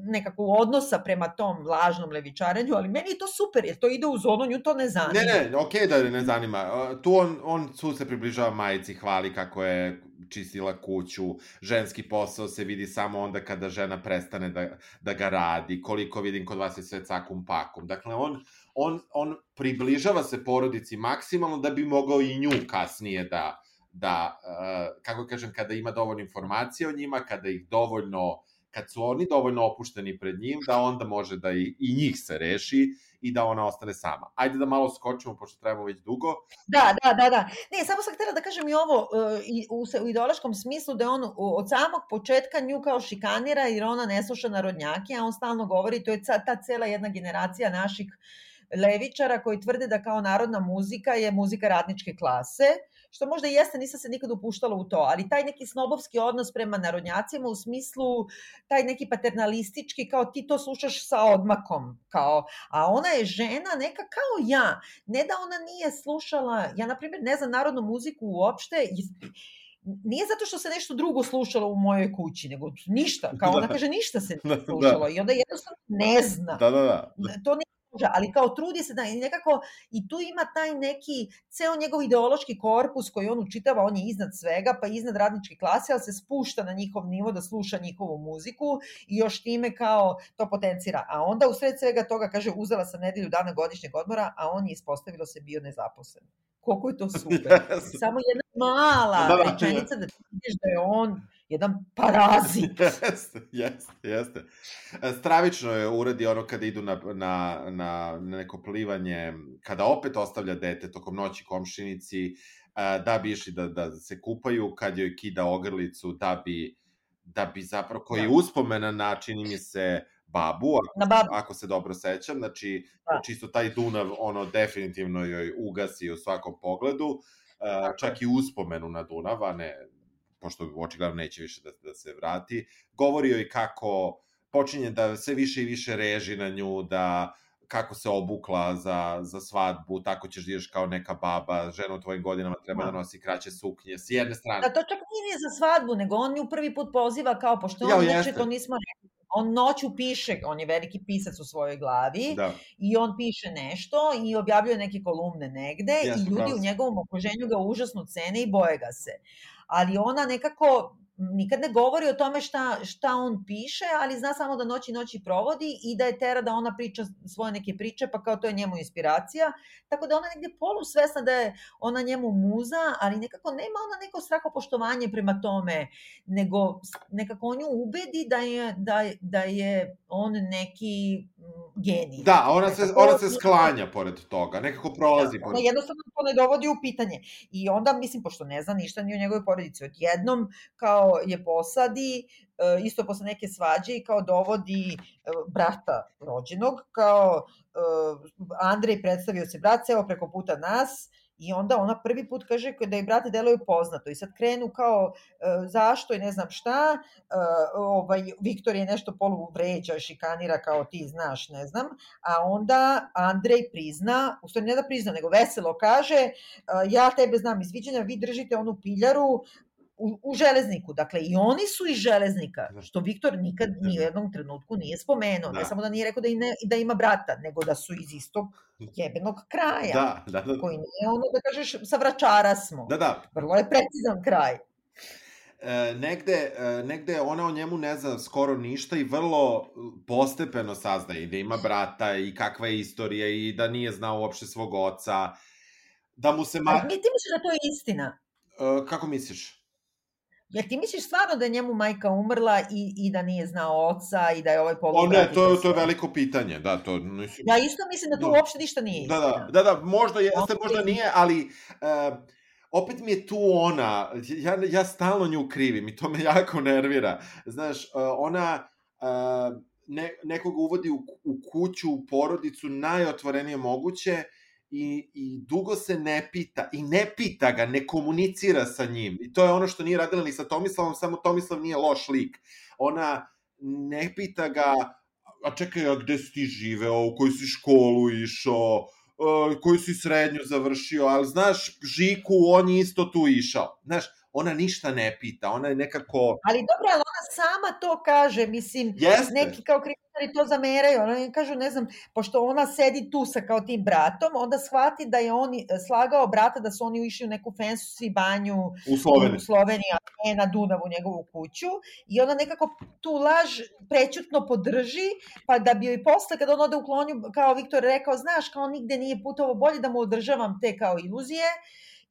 nekako odnosa prema tom lažnom levičarenju, ali meni je to super, jer to ide u zonu, nju to ne zanima. Ne, ne, okej da je ne zanima. Tu on, on tu se približava majici, hvali kako je čistila kuću, ženski posao se vidi samo onda kada žena prestane da, da ga radi, koliko vidim kod vas je sve cakum pakum. Dakle, on, on, on približava se porodici maksimalno da bi mogao i nju kasnije da, da uh, kako kažem, kada ima dovoljno informacija o njima, kada ih dovoljno kad su oni dovoljno opušteni pred njim, da onda može da i, i njih se reši i da ona ostane sama. Ajde da malo skočimo, pošto trebamo već dugo. Da, da, da, da. Ne, samo sam htjela da kažem i ovo e, i u, u ideološkom smislu da on od samog početka nju kao šikanira jer ona ne sluša narodnjake, a on stalno govori, to je ta cela jedna generacija naših levičara koji tvrde da kao narodna muzika je muzika radničke klase, što možda i jeste, nisam se nikad upuštala u to, ali taj neki snobovski odnos prema narodnjacima u smislu taj neki paternalistički, kao ti to slušaš sa odmakom, kao, a ona je žena neka kao ja, ne da ona nije slušala, ja na primjer ne znam narodnu muziku uopšte, nije zato što se nešto drugo slušalo u mojoj kući, nego ništa, kao ona Da. kaže ništa se Da, nije da. slušalo i onda jednostavno ne zna. Da, da, da. To ne može, ali kao trudi se da i nekako i tu ima taj neki ceo njegov ideološki korpus koji on učitava, on je iznad svega, pa iznad radničke klase, ali se spušta na njihov nivo da sluša njihovu muziku i još time kao to potencira. A onda u sred svega toga kaže uzela sam nedelju dana godišnjeg odmora, a on je ispostavilo se bio nezaposlen. Koliko je to super. Samo jedna mala rečenica da ti vidiš da je on jedan parazit. Jeste, jeste, jeste. E, Stravično je uradi ono kada idu na, na, na, na neko plivanje, kada opet ostavlja dete tokom noći komšinici, e, da bi išli da, da se kupaju, kad joj kida ogrlicu, da bi, da bi zapravo, koji je Da. uspomena na, čini mi se, babu, ako, Na babu. ako se dobro sećam, znači, Da. čisto taj Dunav, ono, definitivno joj ugasi u svakom pogledu, e, čak i uspomenu na Dunav, a ne pošto očigledno neće više da, da se vrati, govorio i kako počinje da sve više i više reži na nju, da kako se obukla za, za svadbu, tako ćeš da kao neka baba, žena u tvojim godinama treba da Da. nosi kraće suknje, s jedne strane. Da, to čak nije ni za svadbu, nego on nju prvi put poziva kao, pošto on inače jeste. to nismo rekli, on noću piše, on je veliki pisac u svojoj glavi Da, i on piše nešto i objavljuje neke kolumne negde Jeste, i ljudi pravo u njegovom okruženju ga užasno cene i boje ga se. Ali ona nekako nikad ne govori o tome šta, šta on piše, ali zna samo da noći noći provodi i da je tera da ona priča svoje neke priče, pa kao to je njemu inspiracija. Tako da ona je negdje polusvesna da je ona njemu muza, ali nekako nema ona neko strahopoštovanje prema tome, nego nekako on nju ubedi da je, da, da je on neki genij. da ona se, Nekako- ona se sklanja pored toga, nekako prolazi Ona pored jednostavno to ne dovodi u pitanje. I onda, mislim, pošto ne zna ništa ni o njegovoj porodici, odjednom kao je posadi, e, isto posle neke svađe i kao dovodi e, brata rođenog, kao e, Andrej predstavio se brat, evo preko puta nas, I onda ona prvi put kaže da je brate deluju poznato. I sad krenu kao e, zašto i ne znam šta, e, ovaj, Viktor je nešto polu vređa, šikanira kao ti znaš, ne znam, a onda Andrej prizna, u stvari ne da prizna, nego veselo kaže, e, ja tebe znam iz viđenja, vi držite onu piljaru u, u železniku. Dakle, i oni su iz železnika, Da. što Viktor nikad ni u jednom trenutku nije spomenuo. Da. Ne samo da nije rekao da, i ne, da ima brata, nego da su iz istog jebenog kraja. Da, da, da. Koji nije ono da kažeš sa vračara smo. Da, da. Vrlo je precizan kraj. e, negde, e, negde ona o njemu ne zna skoro ništa i vrlo postepeno saznaje da ima brata i kakva je istorija i da nije znao uopšte svog oca, da mu se... Ma... Ali ti misliš da to je istina? E, kako misliš? Jer ti misliš stvarno da je njemu majka umrla i, i da nije znao oca i da je ovaj polubrat? ne, to, to je veliko pitanje, da, to mislim... Ja isto mislim da tu Da. uopšte ništa nije Da, da, da, da, možda jeste, možda nije, ali uh, opet mi je tu ona, ja, ja stalno nju krivim i to me jako nervira. Znaš, uh, ona uh, ne, nekoga uvodi u, u kuću, u porodicu najotvorenije moguće i, i dugo se ne pita, i ne pita ga, ne komunicira sa njim. I to je ono što nije radila ni sa Tomislavom, samo Tomislav nije loš lik. Ona ne pita ga, a čekaj, a gde si ti živeo, u koju si školu išao, e, koju si srednju završio, ali znaš, Žiku, on je isto tu išao. Znaš, ona ništa ne pita, ona je nekako... Ali dobro, sama to kaže, mislim, Jeste. neki kao kritičari to zameraju, oni kažu, ne znam, pošto ona sedi tu sa kao tim bratom, onda shvati da je on e, slagao brata da su oni išli u neku fancy banju U Sloveniji. u Sloveniji, a ne na Dunavu njegovu kuću i ona nekako tu laž prećutno podrži, pa da bi joj posle kad on ode u klonju, kao Viktor rekao, znaš, kao nigde nije putovo bolje da mu održavam te kao iluzije,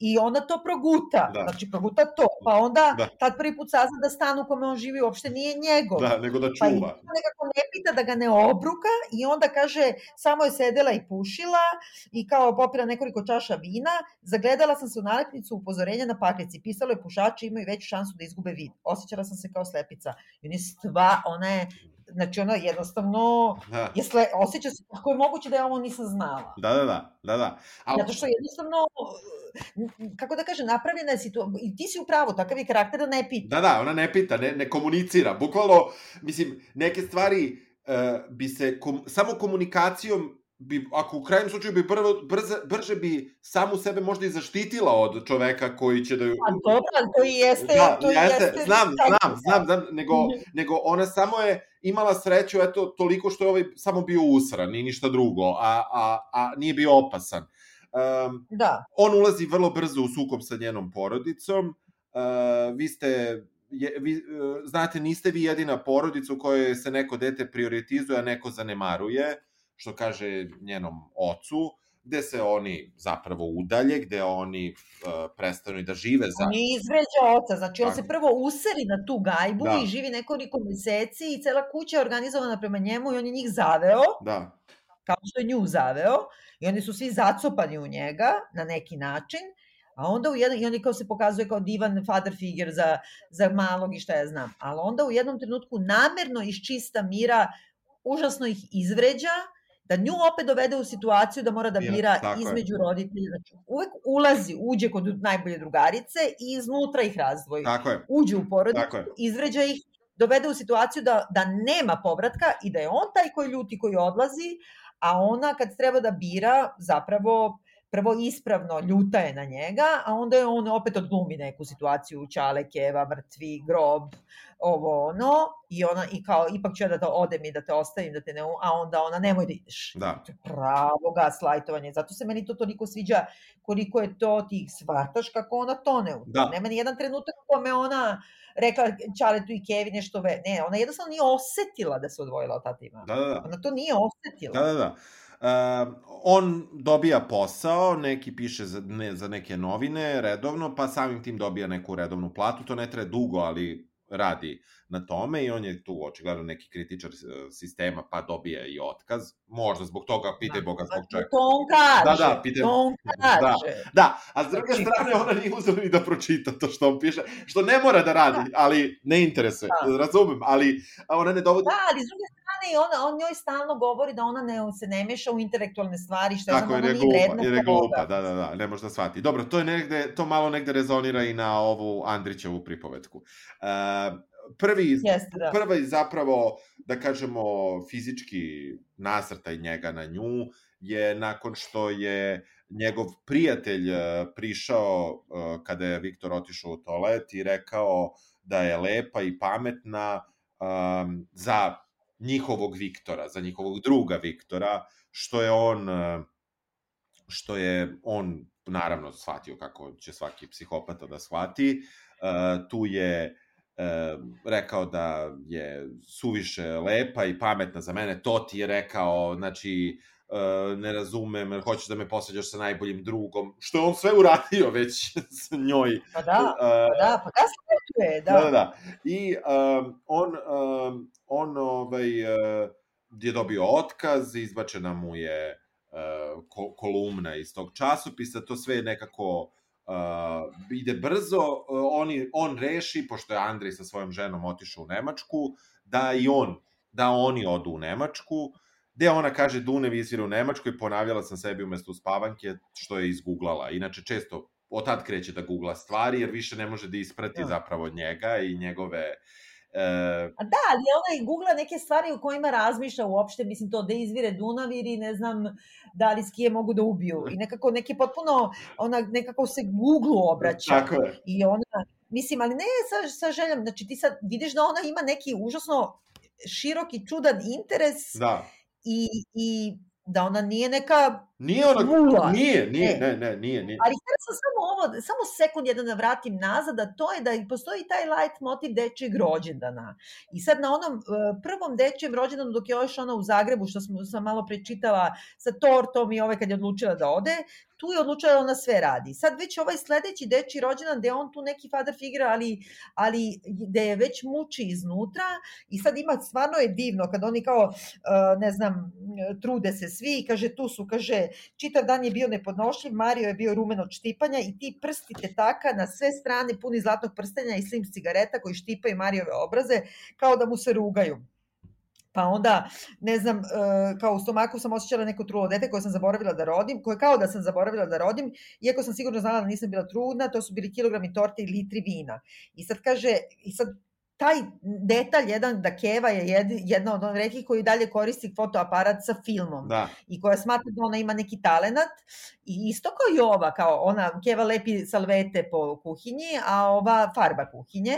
I ona to proguta, Da. znači proguta to, pa onda Da. tad prvi put sazna da stan u kome on živi uopšte nije njegov. Da, nego da Pa i čuva. nekako ne pita da ga ne obruka i onda kaže samo je sedela i pušila i kao popila nekoliko čaša vina, zagledala sam se u nalepnicu upozorenja na paklici. Pisalo je pušači imaju veću šansu da izgube vid. Osjećala sam se kao slepica. I on je stva, ona je, znači ona jednostavno Da. je sle, osjeća se kako je moguće da ja ovo nisam znala. Da, da, da, da, da. Ali, Zato što jednostavno, kako da kažem, napravljena je situacija, i ti si u pravu, takav je karakter da ne pita. Da, da, ona ne pita, ne, ne komunicira. Bukvalno, mislim, neke stvari uh, bi se, kom, samo komunikacijom bi, ako u krajnjem slučaju bi prvo, brze, brže bi samu sebe možda i zaštitila od čoveka koji će da ju... Pa dobro, ali to i jeste, Da, to jeste, jeste znam, taktika. znam, znam, znam, nego, nego ona samo je imala sreću, eto, toliko što je ovaj samo bio usran i ništa drugo, a, a, a nije bio opasan. Um, Da, on ulazi vrlo brzo u sukob sa njenom porodicom. Uh, vi ste je, vi, znate, niste vi jedina porodica u kojoj se neko dete prioritizuje, a neko zanemaruje, što kaže njenom ocu, gde se oni zapravo udalje, gde oni uh, prestanu i da žive za... on je izvređa oca, znači on se prvo useri na tu gajbu Da. i živi nekoliko meseci i cela kuća je organizovana prema njemu i on je njih zaveo, Da, kao što je nju zaveo, i oni su svi zacopani u njega na neki način, a onda u jedan, i on kao se pokazuje kao divan father figure za, za malog i šta ja znam, ali onda u jednom trenutku namerno iz čista mira užasno ih izvređa, da nju opet dovede u situaciju da mora da Bira, bira tako je. između roditelja. Znači, uvek ulazi, uđe kod najbolje drugarice i iznutra ih razdvoji. tako je. Uđe u porodicu, izvređa ih, dovede u situaciju da, da nema povratka i da je on taj koji ljuti, koji odlazi, a ona kad treba da bira, zapravo prvo ispravno ljuta je na njega, a onda je on opet odglumi neku situaciju, Ćale, Keva, mrtvi, grob, ovo ono, i ona, i kao, ipak ću ja da te odem i da te ostavim, da te ne, a onda ona, nemoj da ideš. Da, pravo gaslajtovanje, zato se meni to toliko sviđa koliko je to, ti shvataš kako ona tone u to. Da. Nema ni jedan trenutak u kome ona rekla Čaletu i Kevi nešto ve. Ne, ona jednostavno nije osetila da se odvojila od tatima. da, da, da. Ona to nije osetila. Da, da, da. Uh, on dobija posao, neki piše za, ne, za neke novine redovno, pa samim tim dobija neku redovnu platu. To ne traje dugo, ali radi na tome i on je tu očigledno neki kritičar eh, sistema, pa dobija i otkaz. Možda zbog toga, pitaj Boga zbog čega. To on kaže. Da, da, pitaj- To on kaže. Da, a s druge Znači- strane ona nije uzela ni da pročita to što on piše, što ne mora da radi, ali ne interesuje, Da. razumem, ali ona ne dovodi... Da, ali s druge strane ona, on njoj stalno govori da ona ne, se ne meša u intelektualne stvari, što Tako znam, je, ona jer je nije vredna jer je glupa, da, da, da, ne može da shvati. Dobro, to je negde, to malo negde rezonira i na ovu Andrićevu pripovetku. Uh, prvi, Jeste, da. prvi zapravo, da kažemo, fizički nasrtaj njega na nju je nakon što je njegov prijatelj eh, prišao eh, kada je Viktor otišao u toalet i rekao da je lepa i pametna um, za njihovog Viktora, za njihovog druga Viktora, što je on što je on naravno shvatio kako će svaki psihopata da shvati. Uh, tu je uh, rekao da je suviše lepa i pametna za mene, to ti je rekao, znači, uh, ne razumem, hoćeš da me posveđaš sa najboljim drugom, što je on sve uradio već sa njoj. Pa da, pa da, pa gaslightuje, da. Da, da, da. I um, on, um, on ovaj, uh, je dobio otkaz, izbačena mu je uh, ko, kolumna iz tog časopisa, to sve je nekako uh, ide brzo, uh, oni, on reši, pošto je Andrej sa svojom ženom otišao u Nemačku, da i on, da oni odu u Nemačku, gde ona kaže Dunev izvira u Nemačkoj, ponavljala sam sebi umesto uspavanke, što je izguglala. Inače, često od tad kreće da googla stvari, jer više ne može da isprati ja. zapravo njega i njegove E... A da, ali ona i googla neke stvari u kojima razmišlja uopšte, mislim to da izvire Dunav ili ne znam da li skije mogu da ubiju. I nekako neke potpuno, ona nekako se Google obraća. Tako je. I ona, mislim, ali ne sa, sa željom, znači ti sad vidiš da ona ima neki užasno široki, čudan interes da. i, i da ona nije neka Nije ona, nula. nije, nije, ne, ne, nije, nije. Ali htjela sam samo ovo, samo sekund jedan da vratim nazad, a to je da postoji taj light motiv dečijeg rođendana. I sad na onom uh, prvom dečijem rođendanu, dok je još ona u Zagrebu, što smo, sam malo prečitala sa tortom i ove kad je odlučila da ode, tu je odlučila da ona sve radi. Sad već ovaj sledeći deči rođendan, gde on tu neki father figure, ali, ali gde je već muči iznutra i sad ima, stvarno je divno, kad oni kao, uh, ne znam, trude se svi, kaže tu su, kaže, čitav dan je bio nepodnošljiv, Mario je bio rumen od štipanja i ti prsti tetaka na sve strane puni zlatnog prstenja i slim cigareta koji štipaju Marijove obraze kao da mu se rugaju. Pa onda, ne znam, e, kao u stomaku sam osjećala neko trulo dete koje sam zaboravila da rodim, koje kao da sam zaboravila da rodim, iako sam sigurno znala da nisam bila trudna, to su bili kilogrami torte i litri vina. I sad kaže, i sad taj detalj jedan da Keva je jedna od onih rekli koji dalje koristi fotoaparat sa filmom da. i koja smatra da ona ima neki talenat i isto kao i ova, kao ona Keva lepi salvete po kuhinji, a ova farba kuhinje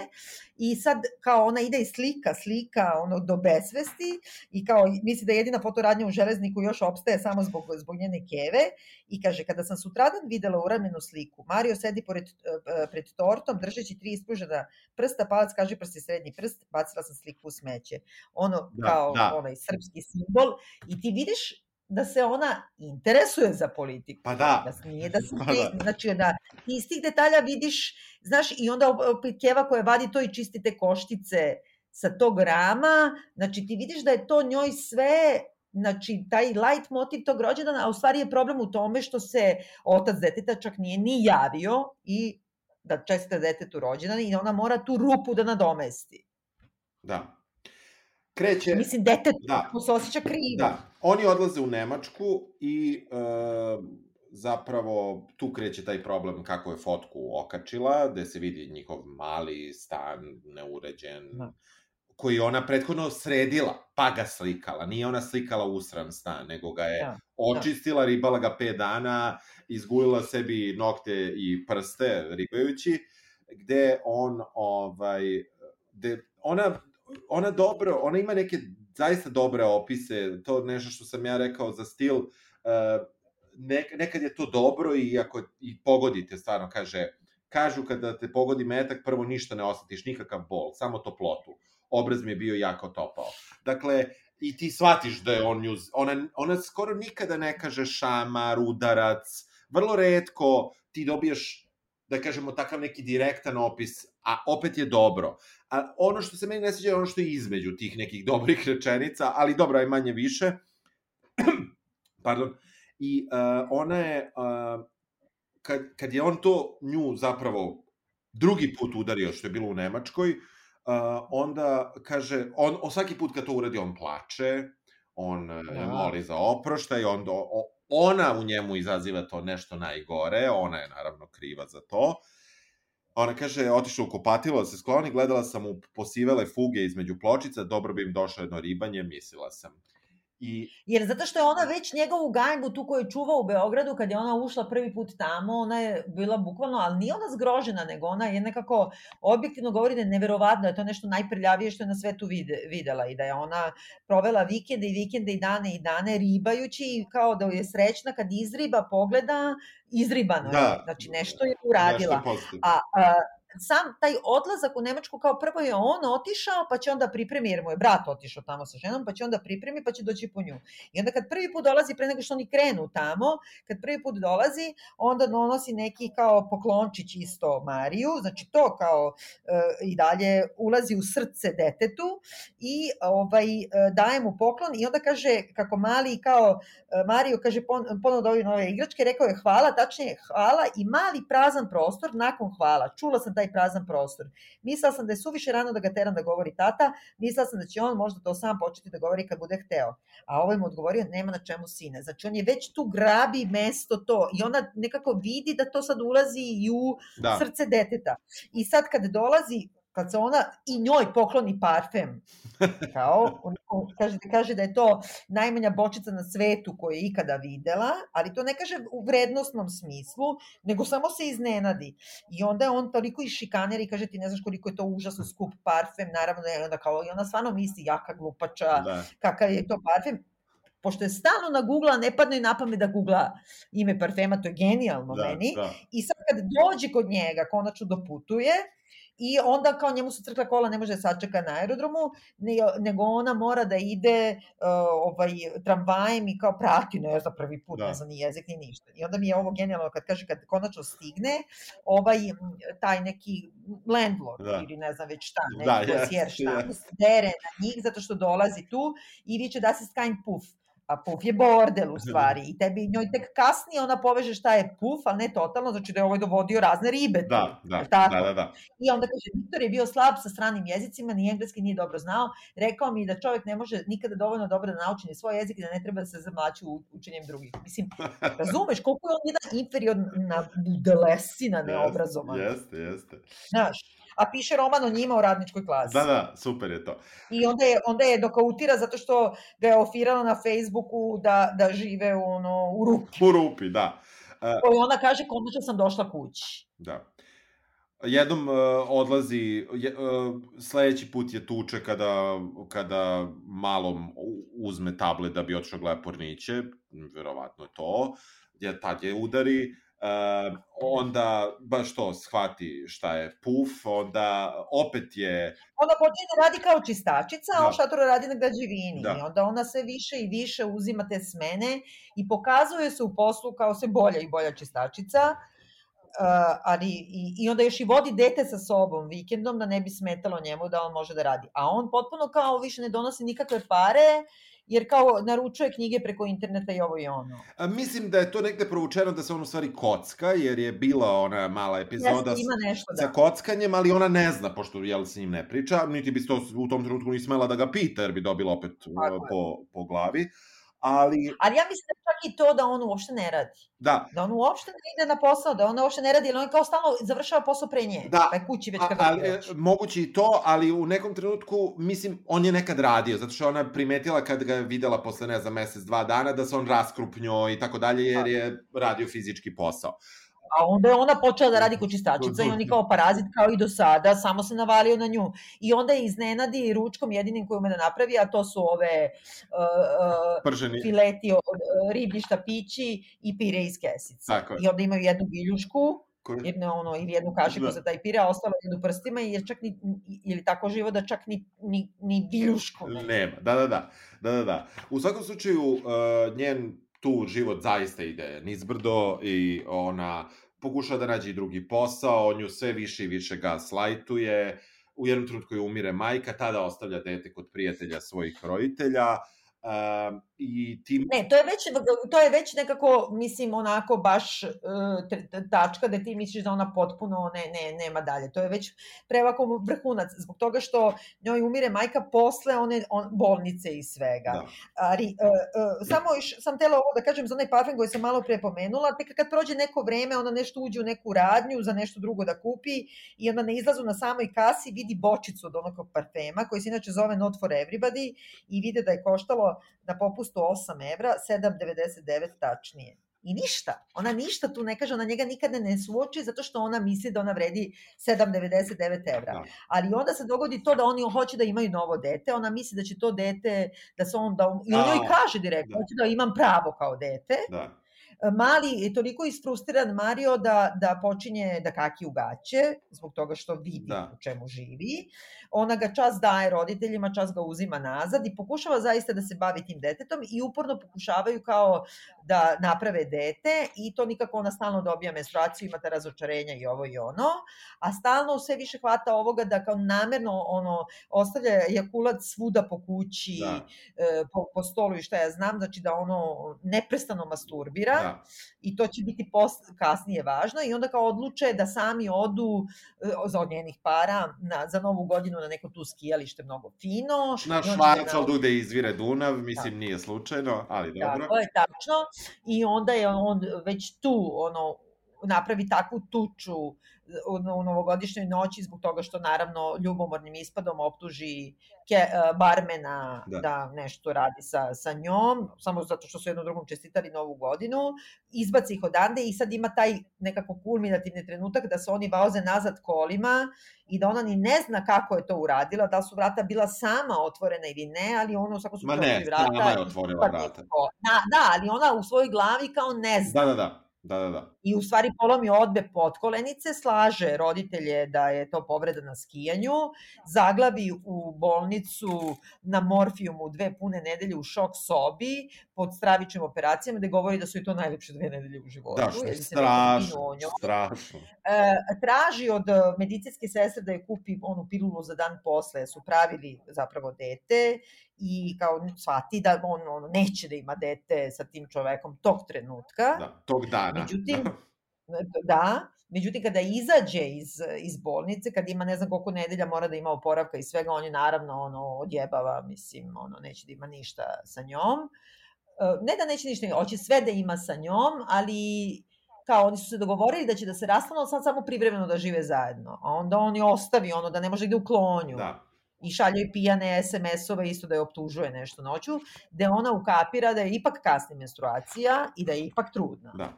i sad kao ona ide i slika, slika ono do besvesti i kao misli da je jedina fotoradnja u železniku još opstaje samo zbog, zbog njene keve i kaže kada sam sutradan videla uramljenu sliku, Mario sedi pored, e, pred tortom držeći tri ispružena prsta, palac kaže prsti srednji prst, bacila sam sliku u smeće. Ono da, kao da. onaj srpski simbol i ti vidiš da se ona interesuje za politiku. Pa da. Da nije da se, pa da. znači da iz tih detalja vidiš, znaš, i onda opet Keva koja vadi to i čisti te koštice sa tog rama, znači ti vidiš da je to njoj sve znači taj light motiv tog rođendana, a u stvari je problem u tome što se otac deteta čak nije ni javio i da čestita detetu rođendan i ona mora tu rupu da nadomesti. Da. Kreće... Mislim, detetu da. se osjeća krivo. Da. Oni odlaze u Nemačku i e, zapravo tu kreće taj problem kako je fotku okačila, gde se vidi njihov mali stan, neuređen, da koji ona prethodno sredila, pa ga slikala. Nije ona slikala usran stan, nego ga je da, da. očistila, da. ribala ga 5 dana, izgulila sebi nokte i prste ribajući, gde on, ovaj, gde ona, ona dobro, ona ima neke zaista dobre opise, to nešto što sam ja rekao za stil, uh, nek, nekad je to dobro i ako i pogodite, stvarno, kaže, kažu kada te pogodi metak, prvo ništa ne osetiš, nikakav bol, samo toplotu obraz mi je bio jako topao. Dakle, i ti shvatiš da je on nju, ona, ona skoro nikada ne kaže šamar, udarac, vrlo redko ti dobiješ, da kažemo, takav neki direktan opis, a opet je dobro. A ono što se meni ne sviđa je ono što je između tih nekih dobrih rečenica, ali dobro je manje više. Pardon. I uh, ona je, uh, kad, kad je on to nju zapravo drugi put udario, što je bilo u Nemačkoj, uh, uh, onda kaže, on, on svaki put kad to uradi, on plače, on da. moli za oproštaj, onda ona u njemu izaziva to nešto najgore, ona je naravno kriva za to. Ona kaže, otišla u kupatilo da se skloni, gledala sam u posivele fuge između pločica, dobro bi im došlo jedno ribanje, mislila sam. I, Jer zato što je ona već njegovu gajbu tu koju je čuvao u Beogradu, kad je ona ušla prvi put tamo, ona je bila bukvalno, ali nije ona zgrožena, nego ona je nekako objektivno govori da je neverovatno, da je to nešto najprljavije što je na svetu vide, videla i da je ona provela vikende i vikende i dane i dane ribajući i kao da je srećna kad izriba, pogleda, izribano Da. je. Znači nešto je uradila. Nešto pozitivno. A, a sam taj odlazak u Nemačku kao prvo je on otišao, pa će onda pripremi, jer mu je brat otišao tamo sa ženom, pa će onda pripremi, pa će doći po nju. I onda kad prvi put dolazi, pre nego što oni krenu tamo, kad prvi put dolazi, onda donosi neki kao poklončić isto Mariju, znači to kao e, i dalje ulazi u srce detetu i ovaj e, daje mu poklon i onda kaže kako mali kao e, Mario kaže pon, ponovo dovi nove igračke, rekao je hvala, tačnije hvala i mali prazan prostor nakon hvala. Čula sam taj prazan prostor. Mislila sam da je suviše rano da ga teram da govori tata, mislila sam da će on možda to sam početi da govori kad bude hteo. A ovaj mu odgovorio, nema na čemu sine. Znači on je već tu grabi mesto to i ona nekako vidi da to sad ulazi i u Da. srce deteta. I sad kad dolazi kad se ona i njoj pokloni parfem, kao, on, kaže, kaže da je to najmanja bočica na svetu koju je ikada videla, ali to ne kaže u vrednostnom smislu, nego samo se iznenadi. I onda je on toliko i šikaner i kaže ti ne znaš koliko je to užasno skup parfem, naravno da je onda kao, i ona stvarno misli jaka glupača, Da. kakav je to parfem, pošto je stalno na Google, ne padne i na pamet da googla ime parfema, to je genijalno Da, meni. da. I sad kad dođe kod njega, konačno doputuje, i onda kao njemu su crkla kola, ne može da sačeka na aerodromu, ne, nego ona mora da ide uh, ovaj, tramvajem i kao prati, ne za prvi put, Da. ne zna ni jezik ni ništa. I onda mi je ovo genijalno kad kaže, kad konačno stigne, ovaj, taj neki landlord Da. ili ne znam već šta, neki Da, da, jeste, šta, jeste. dere na njih zato što dolazi tu i viče da se skanj puf. A puf je bordel u stvari i tebi njoj tek kasnije ona poveže šta je puf, ali ne totalno, znači da je ovaj dovodio razne ribe. tu, Da, da, tako? da, da, da. I onda kaže, Viktor je bio slab sa stranim jezicima, ni engleski nije dobro znao, rekao mi da čovjek ne može nikada dovoljno dobro da nauči ni svoj jezik i da ne treba da se zamlači u učenjem drugih. Mislim, razumeš koliko je on jedan inferiorna budelesina neobrazovana, Jeste, jeste. znaš. A piše roman o njima u radničkoj klasi. Da, da, super je to. I onda je, onda je dokautira zato što ga je ofirala na Facebooku da, da žive u, ono, u rupi. U rupi, da. Koju ona kaže, konačno sam došla kući. Da. Jednom uh, odlazi, je, uh, sledeći put je tuče kada, kada malom uzme tablet da bi otišao gleda porniće, verovatno je to, je, tad je udari, uh, onda baš to shvati šta je puf, onda opet je, Ona počinje da radi kao čistačica, a Da. on šatoro radi na građevini. Da. I onda ona sve više i više uzima te smene i pokazuje se u poslu kao sve bolja i bolja čistačica. Uh, ali i, i onda još i vodi dete sa sobom vikendom da ne bi smetalo njemu da on može da radi. A on potpuno kao više ne donosi nikakve pare, jer kao naručuje knjige preko interneta i ovo i ono. a, mislim da je to negde provučeno da se on u stvari kocka, jer je bila ona mala epizoda Jeste, ima nešto, sa da. kockanjem, ali ona ne zna, pošto jel, s njim ne priča, niti bi to u tom trenutku ni smela da ga pita, jer bi dobila opet Tako je. po, po glavi. Ali, Ali ja mislim da čak i to da on uopšte ne radi. da, Da on uopšte ne ide na posao, da on uopšte ne radi, jer on kao stalno završava posao pre nje. Da. Pa je kući već a, kad ali, dođe. e, moguće i to, ali u nekom trenutku, mislim, on je nekad radio, zato što ona primetila kad ga je videla posle, ne znam, mesec, dva dana, da se on raskrupnjo i tako dalje, jer je radio fizički posao. A onda je ona počela da radi kod čistačica i on je kao parazit kao i do sada, samo se navalio na nju. I onda je iznenadi ručkom jedinim koju ume da napravi, a to su ove uh, uh, Prženi, fileti od uh, riblji štapići i pire iz kesice. Tako je. I onda imaju jednu biljušku, koji- jedno, ono, ili jednu kašiku Da. za taj pire, a ostalo jednu prstima, jer čak ni, ili tako živo da čak ni, ni, ni biljušku nema. Nema, da, da, da, da, da, da. U svakom slučaju, uh, njen tu život zaista ide nizbrdo i ona pokušava da nađe i drugi posao, on ju sve više i više gaslajtuje, u jednom trenutku je umire majka, tada ostavlja dete kod prijatelja svojih roditelja, i tim... Ne, to je već, to je već nekako, mislim, onako baš uh, tačka da ti misliš da ona potpuno ne, ne, nema dalje. To je već prevako vrhunac, zbog toga što njoj umire majka posle one on, bolnice i svega. Da. Ali, uh, uh, samo još sam tela ovo da kažem za onaj parfem koji sam malo pre pomenula, tek kad prođe neko vreme, ona nešto uđe u neku radnju za nešto drugo da kupi i onda na izlazu na samoj kasi vidi bočicu od onog parfema koji se inače zove Not for Everybody i vide da je koštalo na popustu 8 evra, 7,99 tačnije. I ništa. Ona ništa tu ne kaže, ona njega nikada ne suoči zato što ona misli da ona vredi 7,99 evra. Da. Ali onda se dogodi to da oni hoće da imaju novo dete, ona misli da će to dete, da se on, da, i on joj kaže direktno, Da. hoće da imam pravo kao dete. Da. Mali je toliko isfrustriran Mario da, da počinje da kaki u gaće zbog toga što vidi Da. u čemu živi. Ona ga čas daje roditeljima, čas ga uzima nazad i pokušava zaista da se bavi tim detetom i uporno pokušavaju kao da naprave dete i to nikako ona stalno dobija menstruaciju, ima ta razočarenja i ovo i ono, a stalno sve više hvata ovoga da kao namerno ono ostavlja ejakulat svuda po kući, Da. e, po, po stolu i šta ja znam, znači da ono neprestano masturbira Da. I to će biti post, kasnije važno i onda kao odluče da sami odu e, za od njenih para na, za novu godinu na neko tu skijalište mnogo fino. Na I onda je Švarcvaldu gde izvire Dunav, mislim nije slučajno, ali Da, dobro. to je tačno. I onda je on već tu, ono, napravi takvu tuču u, u novogodišnjoj noći zbog toga što naravno ljubomornim ispadom optuži ke, e, barmena da. Da. da nešto radi sa, sa njom, samo zato što su jednom drugom čestitali novu godinu, izbaci ih odande i sad ima taj nekako kulminativni trenutak da se oni voze nazad kolima i da ona ni ne zna kako je to uradila, da su vrata bila sama otvorena ili ne, ali ona u svakom Ma slučaju ne, otvori vrata. sama je otvorila vrata. Da, da, ali ona u svojoj glavi kao ne zna. Da, da, da. Da, da, da. I u stvari polomi odbe potkolenice, slaže roditelje da je to povreda na skijanju, zaglavi u bolnicu na morfijumu dve pune nedelje u šok sobi pod stravičnim operacijama gde govori da su i to najlepše dve nedelje u životu. Da, što je strašno, strašno. E, traži od e, medicinske sestre da je kupi onu pilulu za dan posle, su pravili zapravo dete i kao shvati da on, on neće da ima dete sa tim čovekom tog trenutka. Da, tog dana. Međutim, da, međutim kada izađe iz, iz bolnice, kad ima ne znam koliko nedelja mora da ima oporavka i svega, on je naravno ono, odjebava, mislim, ono, neće da ima ništa sa njom. E, Ne da neće ništa, hoće sve da ima sa njom, ali kao oni su se dogovorili da će da se rastanu, ali sad samo privremeno da žive zajedno. A onda on je ostavi ono da ne može da klonju Da. i šalje joj pijane SMS-ove isto da je optužuje nešto noću, gde ona ukapira da je ipak kasni menstruacija i da je ipak trudna. Da.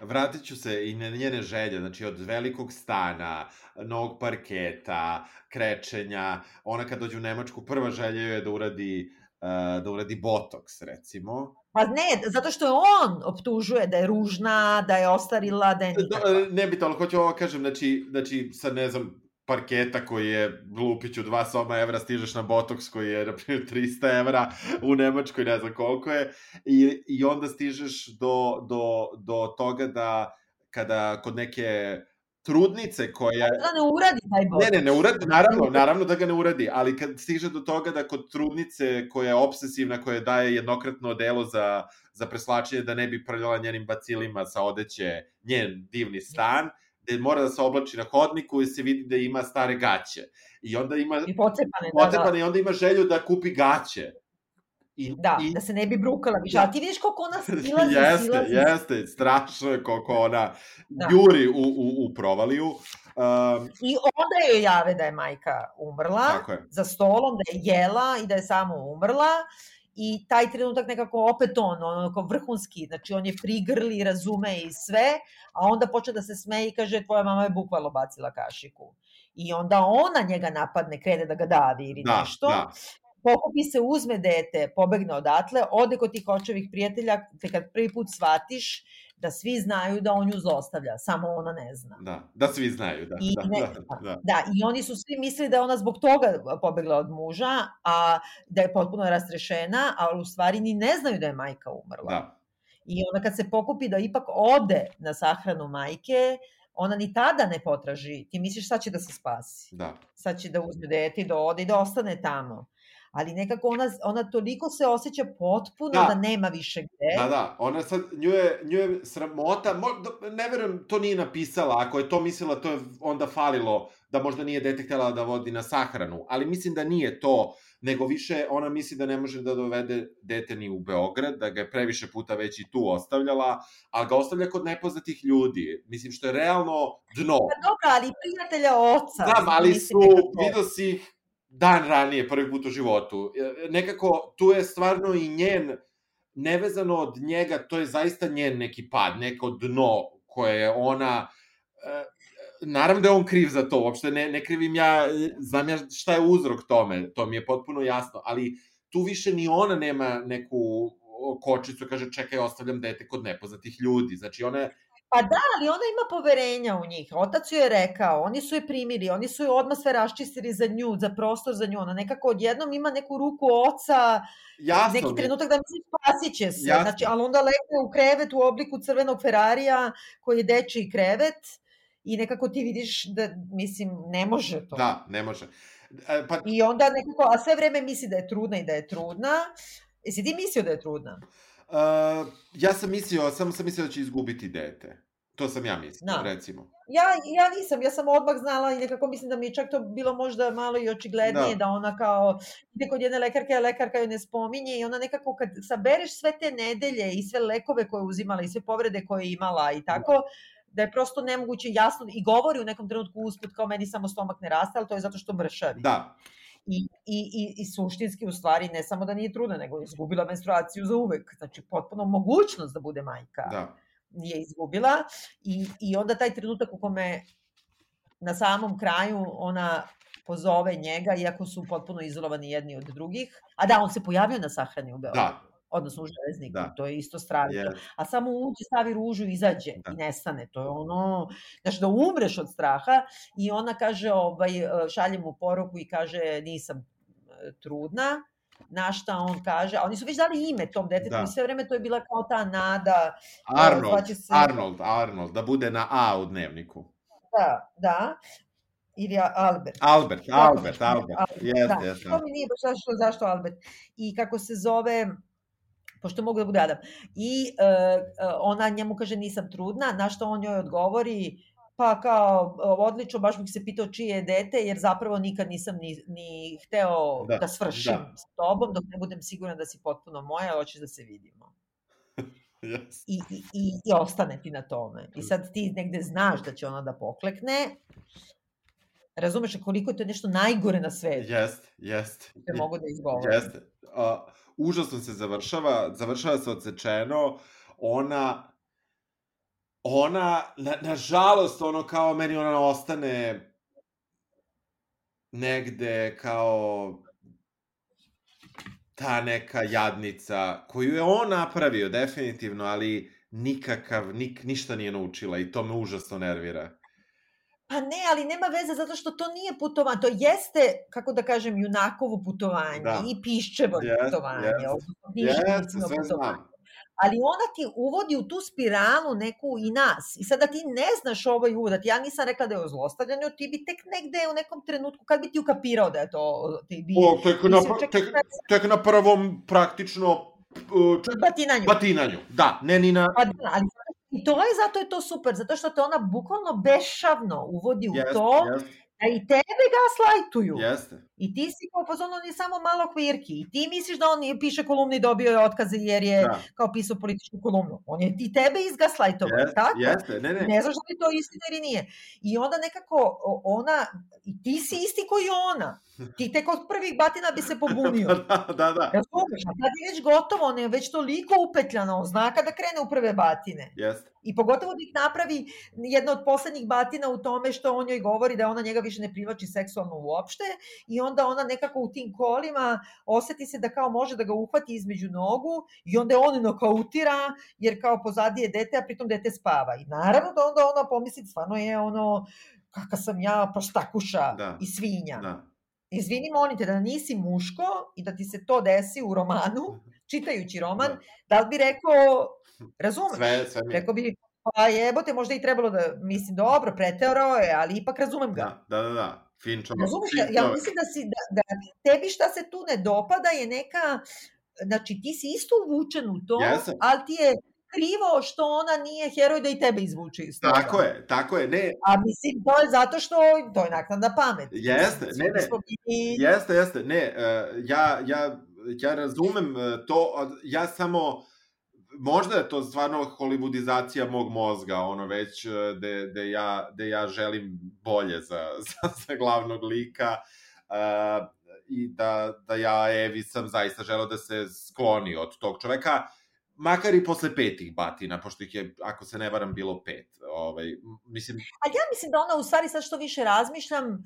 Vratit ću se i na njene želje, znači od velikog stana, novog parketa, krečenja, ona kad dođe u Nemačku, prva želja joj je da uradi, da uradi botoks, recimo. Pa ne, zato što je on optužuje da je ružna, da je ostarila, da je nikakva. Do, ne bi to, ali hoću ovo kažem, znači, znači sad ne znam, parketa koji je lupiću dva soma evra, stižeš na botoks koji je, na primjer, 300 evra u Nemačkoj, ne znam koliko je, i, i onda stižeš do, do, do toga da kada kod neke trudnice koja... Da ne uradi taj botoks. Ne, ne, ne uradi, naravno, naravno da ga ne uradi, ali kad stiže do toga da kod trudnice koja je obsesivna, koja daje jednokratno delo za, za preslačenje da ne bi prljala njenim bacilima sa odeće njen divni stan, gde mora da se oblači na hodniku i se vidi da ima stare gaće. I onda ima I pocepane, da, da. i onda ima želju da kupi gaće. I, Da, i, da se ne bi brukala više. Da. Ali ti vidiš koliko ona silazi, jeste, silazi. jeste, strašno je koliko ona Da. juri u, u, u provaliju. Um, I onda joj jave da je majka umrla za stolom, da je jela i da je samo umrla. I taj trenutak nekako opet on, onako vrhunski, znači on je prigrli, razume i sve, a onda počne da se smeje i kaže tvoja mama je bukvalno bacila kašiku. I onda ona njega napadne, krene da ga davi ili Da, nešto. da. Pokupi se, uzme dete, pobegne odatle, ode kod tih očevih prijatelja, te kad prvi put shvatiš da svi znaju da on nju zlostavlja, samo ona ne zna. Da, da svi znaju, da. I da, ne- da, da. Da, i oni su svi mislili da je ona zbog toga pobegla od muža, a da je potpuno rastrešena, a u stvari ni ne znaju da je majka umrla. da. I onda kad se pokupi da ipak ode na sahranu majke, ona ni tada ne potraži. Ti misliš sad će da se spasi. Da. Sad će da uzme dete i da ode i da ostane tamo. Ali nekako ona, ona toliko se osjeća potpuno da, Da. da nema više gde. Da, da, ona sad, nju je, nju je sramota, mo, da- ne verujem, to nije napisala, ako je to mislila, to je onda falilo, da možda nije dete htjela da vodi na sahranu, ali mislim da nije to, nego više ona misli da ne može da dovede dete ni u Beograd, da ga je previše puta već i tu ostavljala, ali ga ostavlja kod nepoznatih ljudi, mislim što je realno dno. Pa dobro, ali prijatelja oca. Znam, ali su, vidio si ih dan ranije, prvi put u životu. E, Nekako, tu je stvarno i njen, nevezano od njega, to je zaista njen neki pad, neko dno koje je ona e, naravno da je on kriv za to, uopšte ne, ne krivim ja, znam ja šta je uzrok tome, to mi je potpuno jasno, ali tu više ni ona nema neku kočicu, kaže čekaj, ostavljam dete kod nepoznatih ljudi, znači ona je Pa da, ali ona ima poverenja u njih. Otac ju je rekao, oni su je primili, oni su je odmah sve raščistili za nju, za prostor za nju. Ona nekako odjednom ima neku ruku oca, Jasno neki mi. trenutak da misli spasit će se. Jasno. Znači, ali onda legne u krevet u obliku crvenog Ferrarija koji je dečiji krevet i nekako ti vidiš da, mislim, ne može to. Da, ne može. E, Pa, I onda nekako, a sve vreme misli da je trudna i da je trudna. Jesi ti mislio da je trudna? Uh, ja sam mislio, samo sam mislio da će izgubiti dete. To sam ja mislio, Da. recimo. Ja, ja nisam, ja sam odmah znala i nekako mislim da mi je čak to bilo možda malo i očiglednije Da. da, ona kao ide kod jedne lekarke, a lekarka joj ne spominje i ona nekako kad sabereš sve te nedelje i sve lekove koje je uzimala i sve povrede koje je imala i tako, da je prosto nemoguće jasno i govori u nekom trenutku usput kao meni samo stomak ne raste, ali to je zato što mršavi. Da, I, i, i, I suštinski u stvari ne samo da nije trudna, nego je izgubila menstruaciju za uvek. Znači potpuno mogućnost da bude majka da. je izgubila i, i onda taj trenutak u kome na samom kraju ona pozove njega, iako su potpuno izolovani jedni od drugih. A da, on se pojavio na sahrani u Beogradu. Da, Odnosno u železniku, Da. to je isto strašno. je. A samo uđe, stavi ružu izađe Da. i nestane. To je ono, znaš, da umreš od straha i ona kaže, ovaj, šalje mu poruku i kaže nisam e, trudna. Na šta on kaže, a oni su već dali ime tom detetu Da. i sve vreme to je bila kao ta nada Arnold, zvaće se- Arnold, Arnold, da bude na A u dnevniku. Da, da. Ili Albert. Albert, Albert, Albert. Albert, Jeste, da. jeste. To mi nije baš zašto, zašto Albert. I kako se zove, pošto mogu da bude Adam. I e, e, ona njemu kaže nisam trudna, na što on njoj odgovori, pa kao, odlično, baš bih se pitao čije je dete, jer zapravo nikad nisam ni, ni hteo Da, da, da svršim da. s tobom, dok ne budem sigurna da si potpuno moja, hoćeš da se vidimo. Jeste. I, i, i, i ostane ti na tome. I sad ti negde znaš da će ona da poklekne, razumeš koliko je to nešto najgore na svetu, Jeste, jeste. te mogu da izgovorim. Jeste. Uh, užasno se završava, završava se odsečeno, ona ona, na, nažalost, ono kao meni ona ostane negde kao ta neka jadnica koju je on napravio definitivno, ali nikakav, nik, ništa nije naučila i to me užasno nervira. Pa ne, ali nema veze zato što to nije putovanje, to jeste, kako da kažem, junakovo putovanje Da. i piščevo Jeste, putovanje, jeste. odnosno sve putovanje. Ali ona ti uvodi u tu spiralu neku i nas. I sada ti ne znaš ovaj uvod, ja nisam rekla da je o zlostavljanju, ti bi tek negde u nekom trenutku, kad bi ti ukapirao da je to ti bi... O, tek, na, tek, tek na prvom praktično čak, batinanju. batinanju. Da, ne ni na... Pa da, ali i to je zato je to super, zato što te ona bukvalno bešavno uvodi u Jeste, to jeste, da i tebe gaslajtuju. jeste. I ti si kao fazon, on je samo malo kvirki. I ti misliš da on je- piše kolumni i dobio je otkaze jer je Da, kao pisao političku kolumnu. On je i tebe izgaslajtovao, jeste, tako? jeste, ne, ne. Ne znaš da li je to istina ili nije. I onda nekako ona, i ti si isti koji ona. Ti tek od prvih batina bi se pobunio. da, da, da, Razumeš, a sad je već gotovo, on je već toliko upetljana, on zna kada krene u prve batine. jeste. I pogotovo da ih napravi jedna od poslednjih batina u tome što on joj govori da ona njega više ne privlači seksualno uopšte i onda ona nekako u tim kolima oseti se da kao može da ga uhvati između nogu i onda je on nokautira jer kao pozadi je dete, a pritom dete spava. I naravno da onda ona pomisli stvarno je ono kakav sam ja prostakuša Da. i svinja. Da. Izvini, molim te, da nisi muško i da ti se to desi u romanu, čitajući roman, Da. da li bi rekao, razumeš? Sve, sve mi. Rekao bi, pa jebote, možda i trebalo da, mislim, dobro, preterao je, ali ipak razumem ga. Da, da, da, da. Fin čovjek. Ja, ja mislim da, si, da, da tebi šta se tu ne dopada je neka, znači ti si isto uvučen u to, Jesam. ali ti je krivo što ona nije heroj da i tebe izvuče iz toga. Tako je, tako je. Ne, A mislim, to je zato što to je naknadna pamet. Jeste, ne, ne. Jeste, jeste. Ne, e, ja, ja, ja razumem e, to, ja samo možda je to stvarno holivudizacija mog mozga, ono već de, de, ja, de ja želim bolje za, za, za glavnog lika. Uh, i da, da ja Evi sam zaista želeo da se skloni od tog čoveka, makar i posle petih batina, pošto ih je, ako se ne varam, bilo pet. Ovaj, mislim... A ja mislim da ona, u stvari, sad što više razmišljam,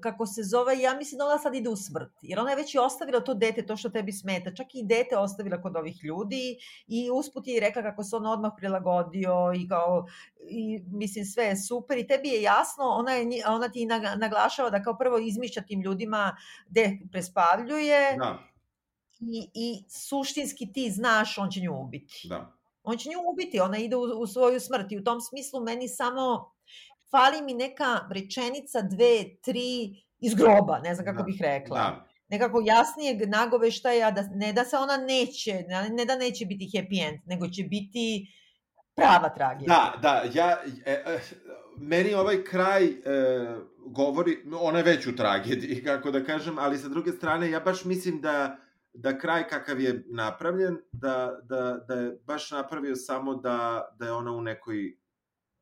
kako se zove, ja mislim da ona sad ide u smrt. Jer ona je već i ostavila to dete, to što tebi smeta. Čak i dete ostavila kod ovih ljudi i usput je i rekla kako se on odmah prilagodio i kao, i mislim sve je super i tebi je jasno, ona, je, ona ti naglašava da kao prvo izmišlja tim ljudima gde prespavljuje, da i, i suštinski ti znaš on će nju ubiti. Da. On će nju ubiti, ona ide u, u svoju smrt i u tom smislu meni samo fali mi neka rečenica, dve, tri iz groba, ne znam kako da. bih rekla. Da. Nekako jasnijeg nagoveštaja, da, ne da se ona neće, ne da neće biti happy end, nego će biti prava tragedija. Da, da, ja, e, e, meni ovaj kraj e, govori, ona je već u tragediji, kako da kažem, ali sa druge strane, ja baš mislim da da kraj kakav je napravljen, da, da, da je baš napravio samo da, da je ona u nekoj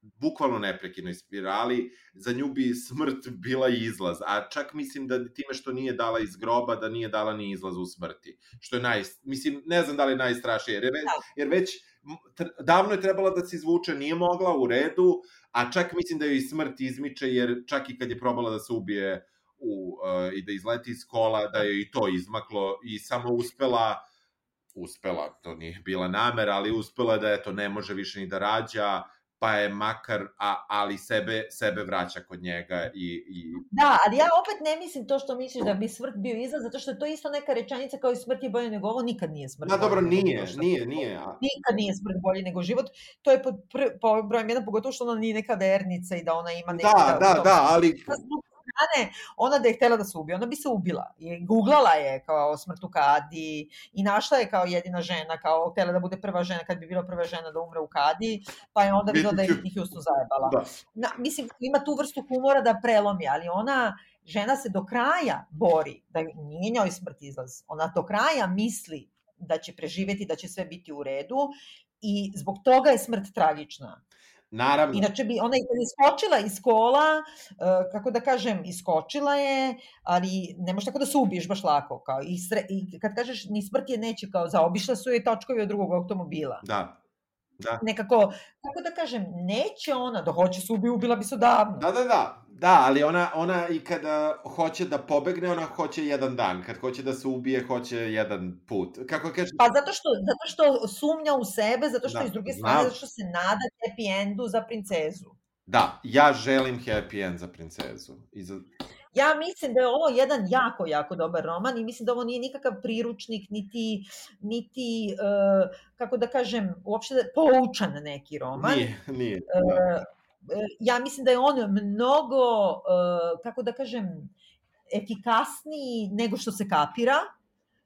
bukvalno neprekidnoj spirali, za nju bi smrt bila izlaz, a čak mislim da time što nije dala iz groba, da nije dala ni izlaz u smrti, što je naj, mislim, ne znam da li je najstrašnije, jer, je već, da. jer već davno je trebala da se izvuče, nije mogla u redu, a čak mislim da joj smrt izmiče, jer čak i kad je probala da se ubije u, uh, i da izleti iz kola, da je i to izmaklo i samo uspela uspela, to nije bila namera, ali uspela da eto ne može više ni da rađa, pa je makar, a, ali sebe, sebe vraća kod njega i, i... Da, ali ja opet ne mislim to što misliš da bi smrt bio izlaz, zato što je to isto neka rečenica kao i smrt je bolje nego ovo, nikad nije smrt. Da, dobro, nije, nije, nije. A... Nikad nije smrt bolje nego život. To je po, po brojem jedan, pogotovo što ona nije neka vernica i da ona ima neka... Da, da, da, ali strane, ona da je htela da se ubije, ona bi se ubila. I googlala je kao smrt u Kadi i našla je kao jedina žena, kao htela da bude prva žena, kad bi bila prva žena da umre u Kadi, pa je onda videla da je Whitney Houston zajebala. Da. Na, mislim, ima tu vrstu humora da prelomi, ali ona žena se do kraja bori, da nije njoj smrt izlaz. Ona do kraja misli da će preživeti, da će sve biti u redu i zbog toga je smrt tragična. Naravno. Inače bi ona iskočila iz kola, uh, kako da kažem, iskočila je, ali ne možeš tako da se ubiješ baš lako. Kao, i, sre, I kad kažeš ni smrt je neće, kao zaobišla su je točkovi od drugog automobila. Da. Da. Nekako, kako da kažem, neće ona da hoće se ubije, ubila bi se davno. Da, da, da. Da, ali ona, ona i kada hoće da pobegne, ona hoće jedan dan. Kad hoće da se ubije, hoće jedan put. Kako kaže... Pa zato što, zato što sumnja u sebe, zato što da, iz druge strane, zato što se nada happy endu za princezu. Da, ja želim happy end za princezu. I za... Ja mislim da je ovo jedan jako, jako dobar roman i mislim da ovo nije nikakav priručnik, niti, niti uh, kako da kažem, uopšte poučan neki roman. Nije, nije. Uh, ja mislim da je on mnogo, uh, kako da kažem, efikasniji nego što se kapira,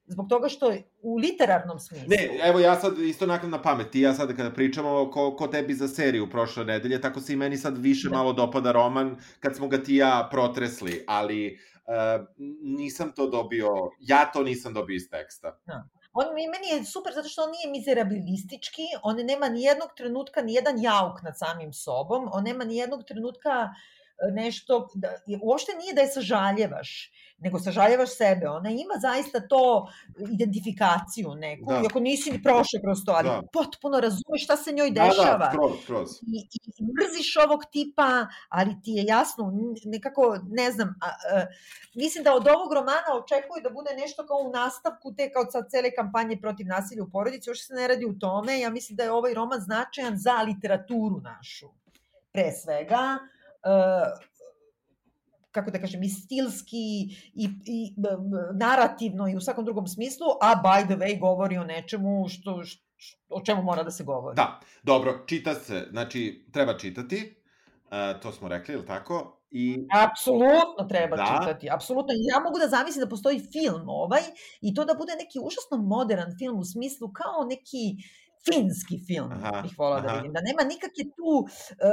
zbog toga što u literarnom smislu... Ne, evo ja sad isto nakon na pamet, ti ja sad kada pričamo ko, ko tebi za seriju prošle nedelje, tako se i meni sad više da. malo dopada roman kad smo ga ti ja protresli, ali uh, nisam to dobio, ja to nisam dobio iz teksta. Da. On meni je super zato što on nije mizerabilistički, on nema ni jednog trenutka ni jedan jauk nad samim sobom, on nema ni jednog trenutka e, nešto, da, uopšte nije da je sažaljevaš, nego sažaljevaš sebe. Ona ima zaista to identifikaciju neku, da. iako nisi ni prošao kroz to, ali da. potpuno razumeš šta se njoj dešava. Da, da, kroz, kroz. I, i mrziš ovog tipa, ali ti je jasno, nekako, ne znam, a, a, mislim da od ovog romana očekuju da bude nešto kao u nastavku te kao sad cele kampanje protiv nasilja u porodici, još se ne radi u tome, ja mislim da je ovaj roman značajan za literaturu našu, pre svega, uh, kako da kažem, i stilski i, i narativno i u svakom drugom smislu, a by the way govori o nečemu što, što o čemu mora da se govori. Da, dobro, čita se, znači treba čitati, uh, to smo rekli, ili tako? I... Apsolutno treba da. čitati, apsolutno. Ja mogu da zamislim da postoji film ovaj i to da bude neki užasno modern film u smislu kao neki finski film, aha, bih volao da vidim. Da nema nikakve tu, uh,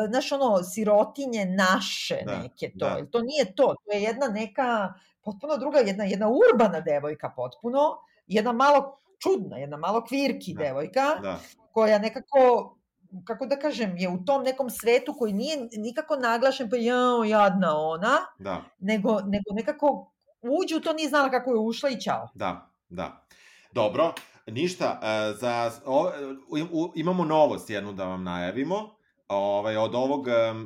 znaš, ono, sirotinje naše da, neke to. Da. To nije to. To je jedna neka, potpuno druga, jedna, jedna urbana devojka potpuno, jedna malo čudna, jedna malo kvirki da, devojka, da. koja nekako kako da kažem, je u tom nekom svetu koji nije nikako naglašen, pa jao, jadna ona, da. nego, nego nekako uđu, to nije znala kako je ušla i čao. Da, da. Dobro, ništa, e, za, o, imamo novost jednu da vam najavimo. Ovaj, od ovog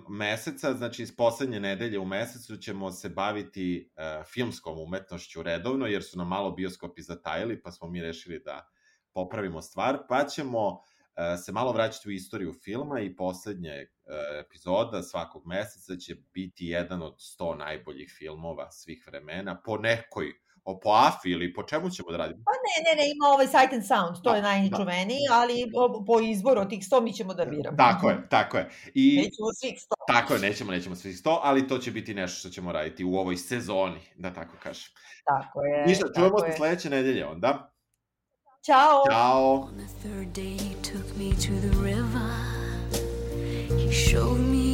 meseca, znači iz poslednje nedelje u mesecu ćemo se baviti uh, filmskom umetnošću redovno, jer su nam malo bioskopi zatajili, pa smo mi rešili da popravimo stvar, pa ćemo uh, se malo vraćati u istoriju filma i poslednje uh, epizoda svakog meseca će biti jedan od 100 najboljih filmova svih vremena po nekoj o po AFI ili po čemu ćemo da radimo? Pa ne, ne, ne, ima ovaj Sight and Sound, to da, je najčuveniji, da. ali po izboru od tih 100 mi ćemo da biramo. Tako je, tako je. I, nećemo svih 100. Tako je, nećemo, nećemo svih 100, ali to će biti nešto što ćemo raditi u ovoj sezoni, da tako kažem. Tako je. Ništa, čujemo se sledeće nedelje onda. Ćao. Ćao. On the third day he took me to the river He showed me